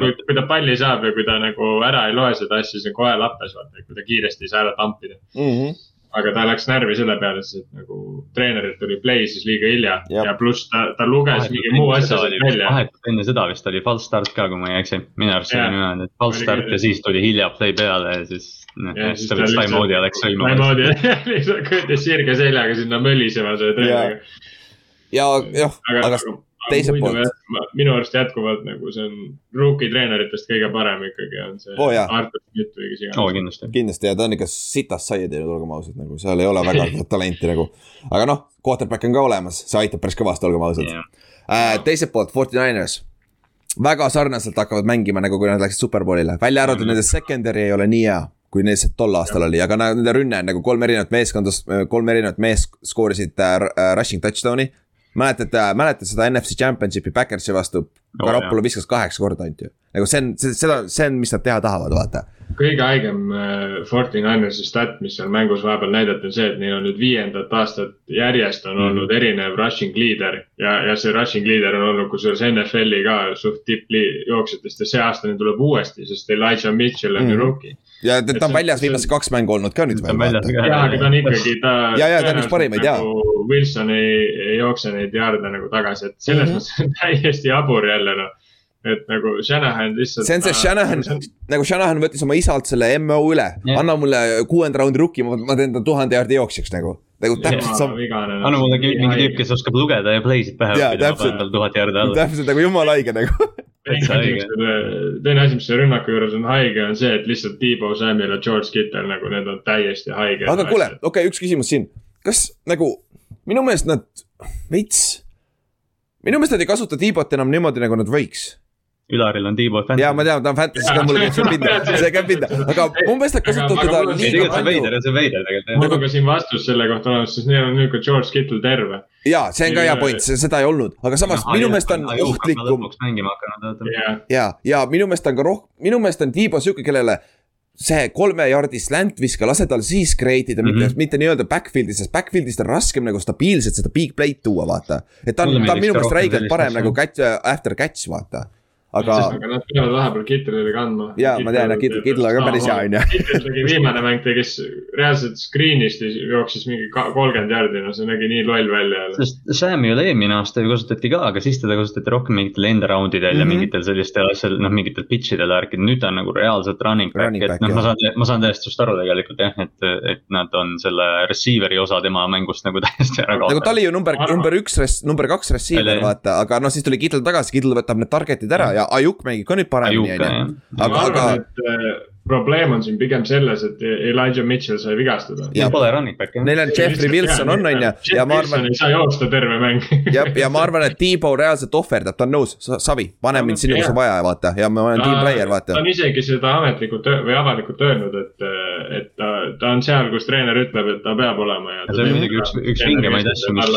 kui, kui ta palli saab ja kui ta nagu ära ei loe seda asja, siis on kohe lappes, vaata, kui ta kiiresti ei saa ära tampida mm. -hmm aga ta läks närvi selle peale, sest nagu treenerilt tuli play siis liiga hilja ja, ja pluss ta, ta luges vahetult mingi muu asja sealt välja. vahetult enne seda vist oli false start ka, kui ma ei eksi, minu arust oli niimoodi, et false start ja siis tuli hilja play peale ja siis noh, siis ta võttis time out'i ja läks sõimama. Time out'i ja lihtsalt kõndis sirge seljaga sinna mölisema selle treeneriga. ja jah, aga teiselt poolt. minu arust jätkuvalt nagu see on rookie treeneritest kõige parem ikkagi on see oh, Artur Schmidt või kes iganes oh,. kindlasti, kindlasti ja ta on ikka sitast saia teinud, olgem ausad, nagu seal ei ole väga talenti nagu. aga noh, quarterback on ka olemas, see aitab päris kõvasti, olgem ausad yeah.. Äh, teiselt poolt, Forty Niners väga sarnaselt hakkavad mängima, nagu kui nad läksid superbowlile, välja arvatud mm -hmm. nende secondary ei ole nii hea kui neil see tol aastal ja. oli, aga nende rünne on nagu kolm erinevat meeskonda, kolm erinevat meest skoorisid äh, äh, rushing touchdown'i. mäletate, mäletate seda NFC Championshipi Backersi vastu oh,, Garoppolo viskas kaheksa korda ainult ju. nagu see on, seda, see on, mis nad teha tahavad, vaata kõige haigem äh, Forty Ninersi stat, mis seal mängus vahepeal näidati, on see, et neil on nüüd viiendat aastat järjest on mm. olnud erinev rushing leader. ja, ja see rushing leader on olnud kusjuures NFL-i ka suht tippjooksjatest ja see aasta neil tuleb uuesti, sest Elijah Mitchell on ju mm. rookie. Ja ta, ta on väljas viimased kaks mängu olnud ka nüüd veel. jah, aga ta on ikkagi, ta. ja, ja ta on üks parimaid ja. Nagu Wilson ei, ei jookse neid jaarde nagu tagasi, et selles mm -hmm. mõttes on täiesti jabur jälle noh et nagu Shanahan lihtsalt. see on see Shanahan, nagu Shanahan võttis oma isalt selle MO üle yeah., anna mulle kuuenda raundi rookie, ma teen ta tuhande jaardi jooksjaks nagu. nagu täpselt sama. anna mulle mingi tüüp, kes oskab lugeda ja play sid pähe õppida, ma panen tal tuhat jaardi alla. täpselt nagu jumala haige nagu teine asi, mis selle rünnaku juures on haige, on see, et lihtsalt Debo Samuel ja George Kittle nagu need on täiesti haiged. aga kuule, okei okay,, üks küsimus siin. kas nagu minu meelest nad veits, minu meelest nad ei kasuta Debot enam niimoodi, nagu nad võiks Ülaril on Tiibo Fantasy. ja ma tean, ta on Fantasy ka, mulle käib see pinda, see käib pinda, aga umbes nad kasutavad teda liiga palju. see on veider, see on veider tegelikult. mul on ka siin vastus selle kohta olemas, sest neil on nüüd ka George Kittle terve. ja see on ka hea point, seda ei olnud, aga samas minu meelest on ohtlikum. mängima hakanud. ja, ja minu meelest on ka roh-, minu meelest on Tiibo sihuke, kellele see kolme jardi slant viska, lase tal siis create ida mm, -hmm. mitte, mhm. mitte nii-öelda backfield'i, sest backfield'ist on raskem nagu stabiilselt seda big play'd tuua, vaata. et ta on, ta on minu meelest räigelt parem nagu catch, after catch, vaata aga. aga nad peavad vahepeal Kittelile kandma. ja ma tean, et Kittel, Kittel on ka päris hea, on ju. Kittel tegi viimane mäng, tegi reaalselt screen'ist jooksis mingi kolmkümmend jardi, no see nägi nii loll välja. sest Sam'i oli eelmine aasta ju kasutati ka, aga siis teda kasutati rohkem mingitel end round idel mm -hmm. ja mhm. mingitel sellistel asjadel, noh mingitel pitch idel värkidel, nüüd ta on nagu reaalselt running back, running et noh, ma saan, ma saan täiesti sinust aru tegelikult jah, et, et nad on selle receiver'i osa tema mängust nagu täiesti ära kaotanud. nagu ta oli ju number, number üks, number kaks receiver, vaata, aga noh, siis tuli Kittel tagasi, Kittel võtab need target'id ära ja Ajuk mängib ka nüüd paremini, on ju. aga, aga. Äh, probleem on siin pigem selles, et Elijah Mitchell sai vigastada. Pole running back jah. Neil on Jeffrey Wilson on, on ju. ja ma arvan. ei saa joosta terve mäng jah, ja ma arvan, et T-Bow reaalselt ohverdab, ta on nõus, Savi, pane mind sinna, kus on vaja, vaata ja ma olen team player, vaata. ta on isegi seda ametlikult või avalikult öelnud, et, et ta, ta on seal, kus treener ütleb, et ta peab olema. see on muidugi üks, üks vingemaid asju, mis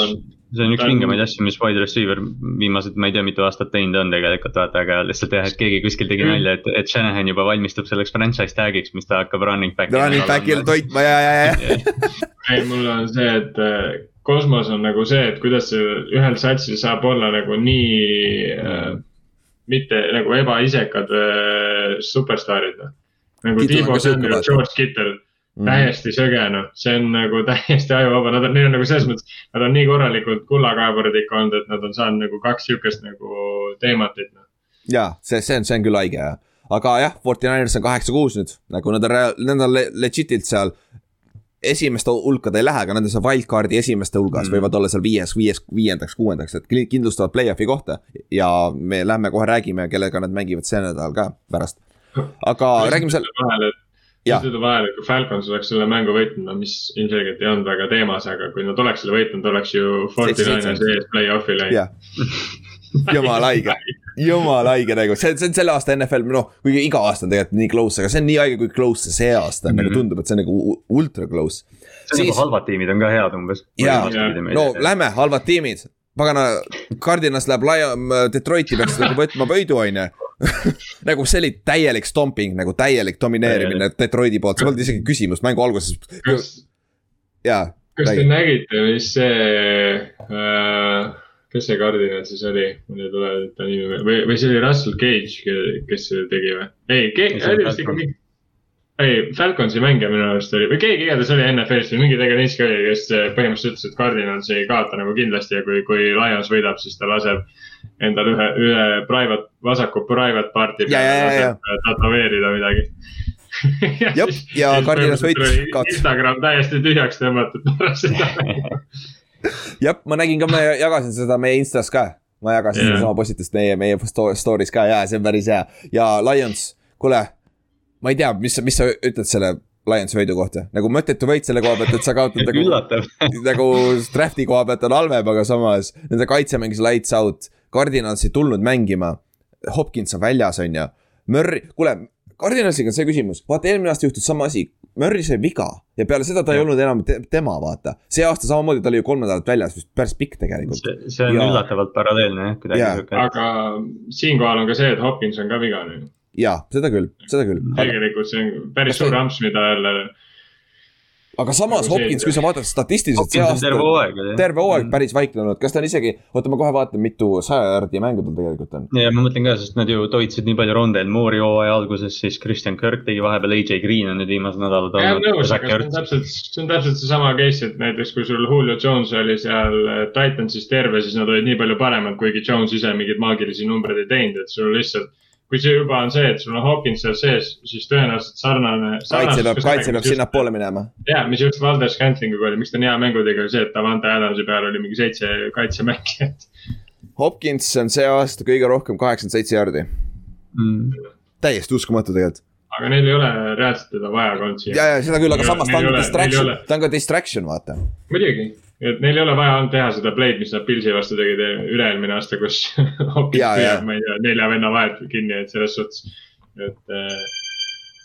see on üks vingemaid asju, mis wide receiver viimased, ma ei tea, mitu aastat teinud on tegelikult vaata, aga lihtsalt jah, et keegi kuskil tegi nalja, et, et Shanahan juba valmistub selleks franchise tag'iks, mis ta hakkab running back'i. Running back'il toitma ja, ja, ja. ei, mul on see, et äh, kosmos on nagu see, et kuidas ühel satsil saab olla nagu nii äh, mitte nagu ebaisekad äh, superstaarid. Noh. nagu Tiibo Samuel, George Kittel mm. täiesti söge, noh, see on nagu täiesti ajuvaba, nad on, neil on nagu selles mõttes, nad on nii korralikult kullakaevurid ikka olnud, et nad on saanud nagu kaks sihukest nagu teematit, noh. ja see, see on, see on küll haige jah, aga jah, Forty Niners on kaheksa-kuus nüüd, nagu nad on, nad on legit'ilt seal esimeste hulka ta ei lähe, aga nad on seal wildcard'i esimeste hulgas mm., võivad olla seal viies, viies, viiendaks, kuuendaks, et kindlustavad play-off'i kohta. ja me lähme kohe räägime, kellega nad mängivad see nädal ka pärast. aga räägime seal. vahele, et seetõttu vahel, et kui Falcons oleks selle mängu võitnud, no mis ilmselgelt ei olnud väga teemas, aga kui nad oleks selle võitnud, oleks ju Forty Niners ees play-off'i läinud. jumala haige, jumala haige nagu, see, see on selle aasta NFL, noh, kuigi iga aasta on tegelikult nii close, aga see on nii haige, kui close see see aasta on. Mm, -hmm. nagu tundub, et see on nagu ultra close. see on siis... nagu halvad tiimid on ka head umbes. jaa, no lähme, halvad tiimid, pagana, Cardinas läheb laia-, Detroiti peaks nagu võtma võidu, on ju nagu see oli täielik stomping, nagu täielik domineerimine Detroiti poolt, see polnud isegi küsimust mängu alguses. jaa. kas te nägite, mis see äh,, kes see kardinal siis oli, mul ei tule ta nimi või, või see oli Russell Cage, kes selle tegi või? ei, oli vist ikka mingi ei, Falconsi mängija minu arust oli või keegi igatahes oli NFL-is või mingi tegelinski oli, kes põhimõtteliselt ütles, et Cardinals ei kaota nagu kindlasti ja kui, kui Lions võidab, siis ta laseb endale ühe, ühe private, vasaku private party peale tätoveerida midagi. Ja, ja Cardinals võitis. Instagram täiesti tühjaks tõmmatud pärast seda jah, ma nägin ka, ma jagasin seda meie Instas ka, ma jagasin yeah. sedasama postitust meie, meie story's ka. Ja see on päris hea. Ja Lions, kuule ma ei tea, mis, mis sa ütled selle Lionsi võidu kohta, nagu mõttetu võit selle koha pealt, et sa kaotad nagu, nagu draft'i koha pealt on halvem, aga samas nende kaitse mängis lights out. Cardinals ei tulnud mängima. Hopkins on väljas, on ju. Murry, kuule, Cardinalsiga on see küsimus, vaata eelmine aasta juhtus sama asi. Murry sai viga ja peale seda ta ja. ei olnud enam te tema, vaata. see aasta samamoodi, ta oli ju kolm nädalat väljas, vist päris pikk tegelikult. see on ja. üllatavalt paralleelne jah, kuidagi. aga siinkohal on ka see, et Hopkins on ka vigane jaa, seda küll, seda küll. tegelikult see on päris suur amps, mida jälle. aga samas nagu Hopkins, kui sa vaatad statistiliselt see aasta. terve hooaeg. terve hooaeg mm. päris vaikne olnud, kas ta on isegi, oota, ma kohe vaatan, mitu saja järgi mängu tal tegelikult on. ja ma mõtlen ka, sest nad ju toitsid nii palju ronde, et Moore'i hooaja alguses siis Christian Kirk tegi vahepeal, AJ Green on nüüd viimased nädalad olnud. täpselt, see on täpselt seesama case, et näiteks kui sul Julio Jones oli seal Titansis terve, siis nad olid nii palju paremad, kuigi Jones ise mingeid maagilisi numbreid ei teinud, et sul lihtsalt kui see juba on see, et sul on Hawkins seal sees, siis tõenäoliselt sarnane. kaitse peab, kaitse peab sinnapoole minema. ja, mis just Valdes Scantlinguga oli, miks ta on hea mängudega, see, et Davante Adamsi peal oli mingi seitse kaitsemängijat. Hopkins on see aasta kõige rohkem kaheksakümmend seitse jardi mm.. täiesti uskumatu tegelikult aga neil ei ole reaalselt teda vaja olnud siia. ja, ja seda küll, aga samas ta on distraction, ta on ka distraction, vaata. muidugi, et neil ei ole vaja olnud teha seda play'd, mis nad Pilsi vastu tegid üle-eelmine aasta, kus hoopis püüab, ma ei tea, nelja venna vahet kinni, et selles suhtes, et äh....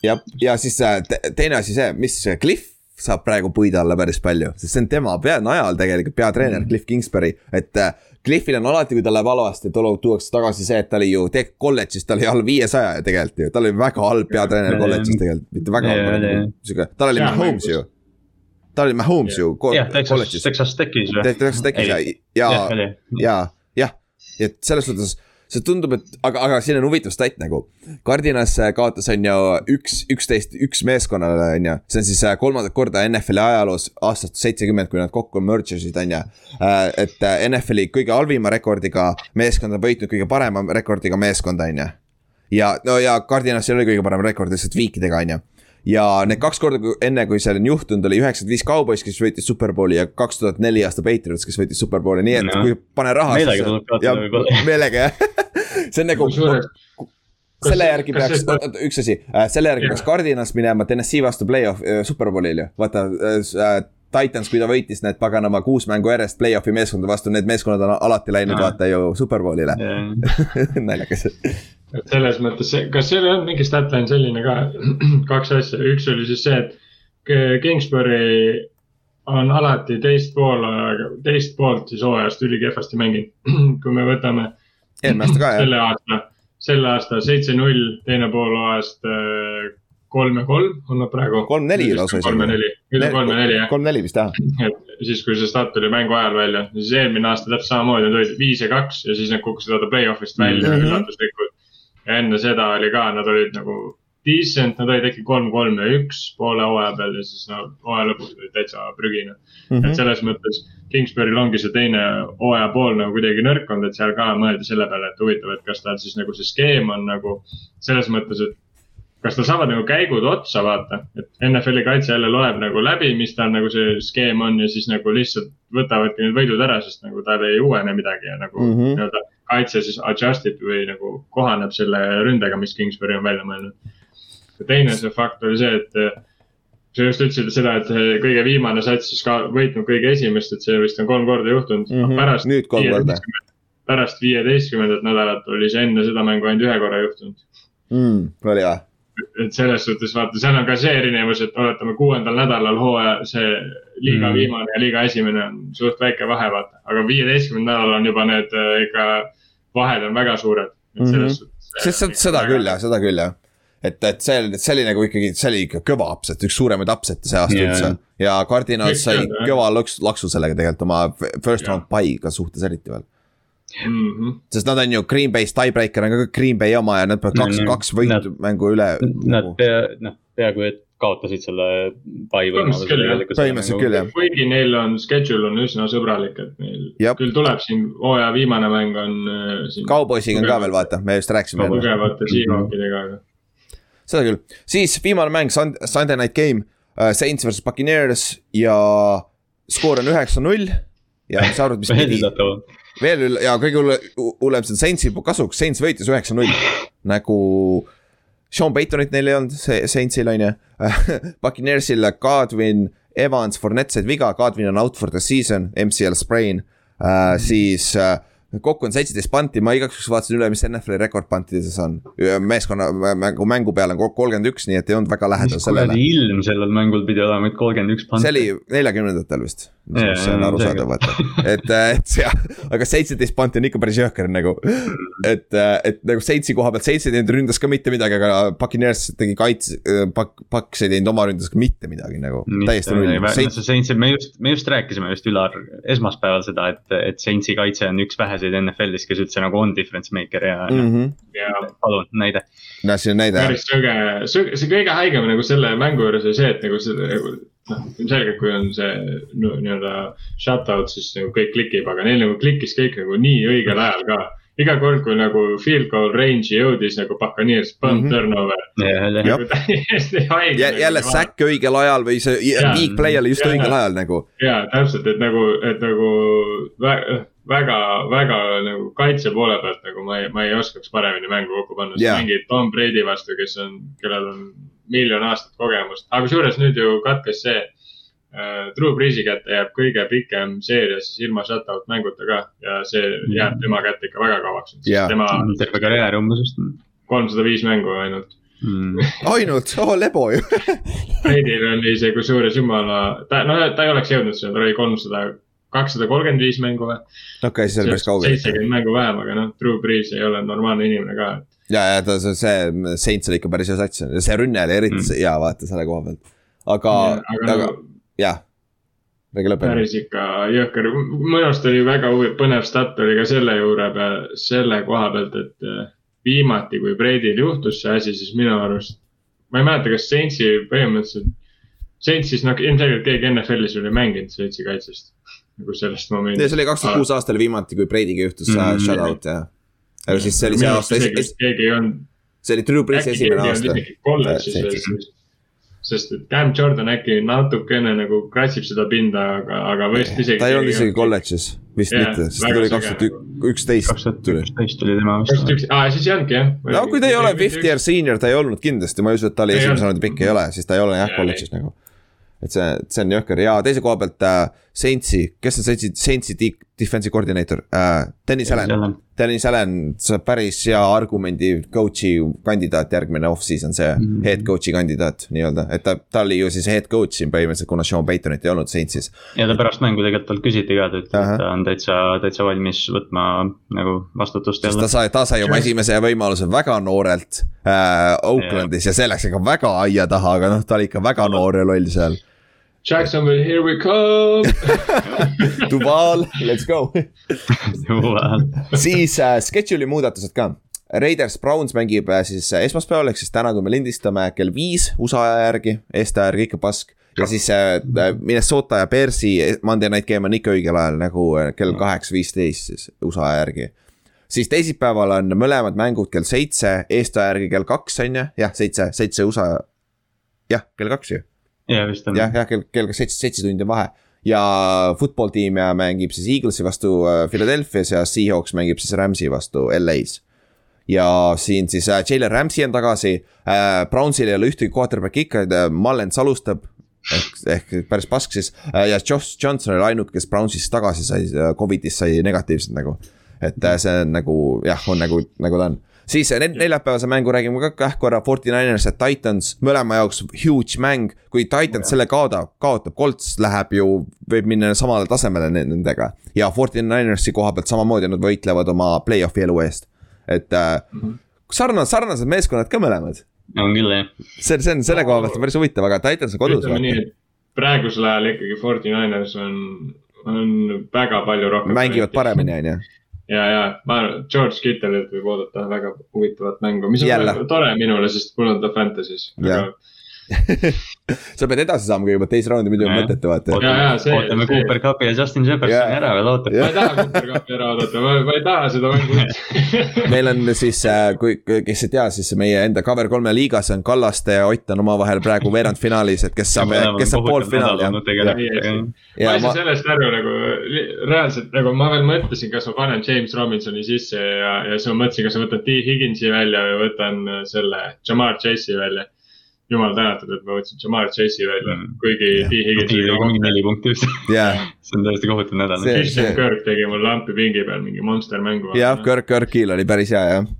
ja, ja siis äh, teine asi see, mis Cliff saab praegu puida alla päris palju, sest see on tema pea, najal tegelikult peatreener mm. Cliff Kingsbury, et äh, Cliffil on alati, kui tal läheb halvasti, tuuakse tagasi see, et ta oli ju tegelikult kolledžis, ta oli all viiesaja tegelikult ju, tal oli väga halb peatreener kolledžis tegelikult, mitte väga halb, sihuke, tal oli Mahomes ju. Tal oli Mahomes ju. jah, Texas, Texas Techis või? Texas Techis ja, ja, ja, jah, et selles suhtes see tundub, et aga, aga siin on huvitav stat nagu. Cardinas kaotas, on ju, üks, üksteist, üks meeskonnale, on ju. see on siis äh, kolmandat korda NFL-i ajaloos aastast seitsekümmend, kui nad kokku merge isid, on ju. Äh, et äh, NFL-i kõige halvima rekordiga meeskond on võitnud kõige parema rekordiga meeskonda, on ju. ja, no ja Cardinasil oli kõige parem rekord lihtsalt viikidega, on ju ja need kaks korda enne, kui see on juhtunud, oli üheksakümmend viis Cowboys, kes võitis Superbowli ja kaks tuhat neli aasta Patriots, kes võitis Superbowli, nii et no. kui pane raha. meelega tuleb kaotada võib-olla. meelega jah see on nagu selle järgi peaks, oota üks asi, äh, selle järgi peaks Cardinas minema TNS-i vastu play-off äh, Superbowlil ju, vaata äh, Titans, kui ta võitis need paganama kuus mängu järjest play-off'i meeskonda vastu, need meeskonnad on alati läinud no. vaata ju Superbowlile naljakas et selles mõttes, kas seal on mingi statline selline ka, kaks asja, üks oli siis see, et Kingsbury on alati teist pool, teist poolt siis hooajast ülikehvasti mänginud. kui me võtame. eelmine aasta ka jah? selle aasta, selle aasta seitse-null, teine pool hooajast äh, kolm ja kolm on nad praegu. kolm-neli lausa kolm ja neli, nüüd on kolm ja neli jah. kolm-neli vist jah. et siis, kui see stat tuli mängu ajal välja, siis eelmine aasta täpselt samamoodi, nad olid viis ja kaks ja siis nad kukkusid vaata play-off'ist välja mm -hmm. üllatuslikult ja enne seda oli ka, nad olid nagu decent, nad olid äkki kolm, kolm ja üks poole hooaja peal ja siis no hooaja lõpus olid täitsa prügina mm. -hmm. et selles mõttes Kingsbury'l ongi see teine hooaja pool nagu kuidagi nõrk olnud, et seal ka mõeldi selle peale, et huvitav, et kas tal siis nagu see skeem on nagu selles mõttes, et kas tal saavad nagu käigud otsa, vaata, et NFL-i kaitse jälle loeb nagu läbi, mis tal nagu see skeem on ja siis nagu lihtsalt võtavadki need võidud ära, sest nagu tal ei uuene midagi ja nagu mm -hmm. nii-öelda kaitse siis adjust ib või nagu kohaneb selle ründega, mis Kingsbury on välja mõelnud. ja teine see fakt oli see, et eh, sa just ütlesid seda, et eh, kõige viimane sats siis ka võitnud kõige esimest, et see vist on kolm korda juhtunud mm. -hmm. pärast nüüd kolm korda. pärast viieteistkümnendat nädalat oli see enne seda mängu ainult ühe korra juhtunud mm,. oli või? et selles suhtes vaata, seal on ka see erinevus, et oletame kuuendal nädalal hooaja see liiga mm. viimane ja liiga esimene on suht väike vahe, vaata. aga viieteistkümnendal nädalal on juba need äh, ikka vahed on väga suured. Mm -hmm. sest seda küll jah, seda küll jah et, et see, see oli nagu ikkagi, see oli ikka kõva upset, üks suuremaid upset'e see aasta yeah. üldse. ja Cardinal sai kõva laksu, laksu sellega tegelikult oma first round bye'ga suhtes eriti veel mm. -hmm. sest nad on ju Green Bay's tiebreaker on ka Green Bay oma ja nad peavad kaks mm, -hmm. kaks võitu mängu üle. Nad nagu- pea, noh, peaaegu et kaotasid selle pai võimaluse tegelikult. põhimõtteliselt küll jah. kuigi neil on schedule on üsna sõbralik, et neil Jab. küll tuleb siin hooaja viimane mäng on äh,. Cowboysiga on ka veel vaata, me just rääkisime. tugevate Seahawkidega aga. seda küll, siis viimane mäng Sunday night game uh,, Saints versus Buccaneers ja skoor on üheksa-null. ja mis sa arvad, mis pidi veel üle ja kõige hullem, hullem see on Saintsi kasuks, Saints võitis üheksa-null nagu. Sean Paytonit neil ei olnud, see Saintsil on ju Buccaneersil Godwin, Evans, Fournette said viga, Godwin on out for the season, MCL sprain. Uh,, siis uh, kokku on seitseteist panti, ma igaks juhuks vaatasin üle, mis NFL-i rekord pantides on. meeskonna mängu, mängu peale on kokku kolmkümmend üks, nii et ei olnud väga lähedal sellele. ilm sellel mängul pidi olema, et kolmkümmend üks panti. see oli neljakümnendatel vist. see on arusaadav, vaata, et, et jah, aga seitseteist panti on ikka päris jõhker nagu. et, et nagu Saintsi koha pealt, Saints ei teinud ründas ka mitte midagi, aga Puccaneers tegi kaitse, Puck, Pucks ei teinud oma ründas ka mitte midagi nagu, täiesti null. Saints, me just, me just rääkisime just Ülar esmaspäeval seda, et, et Saintsi kaitse on üks väheseid väheseid NFL-is, kes üldse nagu on difference maker ja mm, -hmm. ja palun näide. no siin on näide. päris sõge, see kõige haigem nagu selle mängu juures oli see, et nagu see nagu noh, ilmselgelt kui on see no, nii-öelda shutout, siis nagu kõik klikib, aga neil nagu klikkis kõik nagu nii õigel ajal ka iga kord, kui nagu field goal range'i jõudis nagu Buccaneers, punt mm -hmm. turnover. Nagu täiesti haige. jälle nagu säkk õigel ajal või see big play oli just ja, õigel ajal nagu. ja täpselt, et nagu, et nagu väga, väga nagu kaitse poole pealt nagu ma ei, ma ei oskaks paremini mängu kokku panna yeah., mängid Tom Brady vastu, kes on, kellel on miljon aastat kogemust, aga kusjuures nüüd ju katkes see äh,. Drew Breesi kätte jääb kõige pikem seeria siis ilma shutout mänguta ka ja see jääb tema kätte ikka väga kauaks yeah.. tema. terve karjäär umbes vist. kolmsada viis mängu ainult mm.. ainult, oo lebo ju Brady'l oli see kusjuures jumala, ta noh, ta ei oleks jõudnud sinna, tal oli kolmsada, kakssada kolmkümmend viis mängu või. okei okay,, siis oli päris kaugel. seitsekümmend mängu vähem, aga noh, Drew Brees ei ole normaalne inimene ka. ja, ja ta see, see Saints oli ikka päris hea sats, see rünne oli eriti mm. hea vaata selle koha pealt. aga, aga, aga jah räägi lõpuni. päris ikka jõhker, minu arust oli väga põnev stat oli ka selle juure peal, selle koha pealt, et äh, viimati, kui Brady'l juhtus see asi, siis minu arust, ma ei mäleta, kas Saintsi põhimõtteliselt, Saintsis, noh ilmselgelt keegi NFL-is veel ei mänginud Saintsi kaitsest. Nagu sellest momendist. see oli kaks tuhat kuus aastal viimati, kui Brady'ga juhtus mm -hmm. shutout ja, aga siis see oli see aasta. keegi ei olnud. see oli Drew Breesi esimene aasta. kolledžis sest et Cam Jordan äkki natukene nagu kratsib seda pinda, aga, aga vist isegi. ta ei olnud isegi kolledžis, vist yeah, mitte, sest ta tuli kaks tuhat üksteist. kaks tuhat üksteist tuli tema vist. aa, siis ei olnudki jah. no kui ta ei ole fifth year senior, ta ei olnud kindlasti, ma ei usu, et ta oli esimese raundi pikk ei ole, siis ta ei ole jah kolledžis nagu. Et see, see on jõhker ja teise koha pealt äh, Saintsi, kes on Saintsi, Saintsi defense'i koordineeter äh,, Dennis Allan. Dennis Allan saab päris hea argumendi coach'i kandidaat järgmine off-season, see mm -hmm. head coach'i kandidaat nii-öelda, et ta, ta oli ju siis head coach siin põhimõtteliselt, kuna Sean Paytonit ei olnud Saintsis. ja ta pärast mängu tegelikult talt küsiti ka, ta ütles, et ta on täitsa, täitsa valmis võtma nagu vastutust jälle. ta sai, ta sai oma esimese võimaluse väga noorelt äh, Oaklandis ja. ja see läks ikka väga aia taha, aga noh, ta oli ikka väga noor ja loll seal Jacksonville, here we come Duval, let's go siis äh, schedule'i muudatused ka. Raiders Browns mängib äh, siis äh, esmaspäeval, ehk siis täna, kui me lindistame kell viis USA aja järgi, Eesti aja järgi ikka pask. ja siis äh, Minnesota ja Bearsi Monday night game on ikka õigel ajal nagu äh, kell kaheksa viisteist siis USA aja järgi siis teisipäeval on mõlemad mängud kell seitse, Eesti aja järgi kell kaks on ju, jah, seitse, seitse USA. jah, kell kaks ju ja vist on. jah, jah, kell, kell seitse, seitse tundi on vahe. ja football tiim ja mängib siis Eaglesi vastu äh, Philadelphia's ja Seahawks mängib siis Rams'i vastu LA-s. ja siin siis äh, Jalen Rams'i on tagasi äh,, Brownsil ei ole ühtegi quarterback'i ikka äh,, Mullens alustab ehk, ehk päris pask siis äh, ja Josh Johnson oli ainuke, kes Brownsist tagasi sai, äh, Covidist sai negatiivselt nagu. et see on nagu jah, on nagu, nagu ta on siis neljapäevase mängu räägime ka kah korra, Forty Niners ja Titans, mõlema jaoks huge mäng. kui Titans selle kaotab, kaotab, Colts läheb ju, võib minna samale tasemele nendega. ja Forty Ninersi koha pealt samamoodi, nad võitlevad oma play-off'i elu eest. et äh, -hmm. sarnased, sarnased meeskonnad ka mõlemad. on küll jah. see, see on selle koha pealt päris huvitav, aga Titans on kodus. ütleme nii, et praegusel ajal ikkagi Forty Niners on, on väga palju rohkem. mängivad paremini, on ju ja, ja ma arvan, George Kittelilt võib oodata väga huvitavat mängu, mis on Jälle. tore minule, sest mul on ta Fantasy's, sa pead edasi saama kõigepealt teist raundi, muidu on mõttetu vaata. ootame Cooper Cupi ja Justin Jeffersoni ära veel ootame. ma ei taha Cooper Cupi ära oodata, ma, ma ei taha seda mängu. Üldse meil on siis, äh, kui, kes ei tea, siis meie enda cover kolme liigas on Kallaste ja Ott on omavahel praegu veerandfinaalis, et kes saab, kes saab poolfinaali. ma ei saa sellest aru nagu, reaalselt nagu ma veel mõtlesin, kas ma panen James Robinsoni sisse ja, ja siis ma mõtlesin, kas ma võtan T. Higginsi välja või võtan selle Jamar Chase'i välja jumal tänatud, et ma võtsin Jamar Chase'i välja mm., kuigi yeah. T Higgins oli mingi neli punkti vist yeah. see on täiesti kohutav nädal. Christian Kirk tegi mul lampi pingi peal mingi monster mängu. jah, Kirk, Kirkil oli päris hea jah.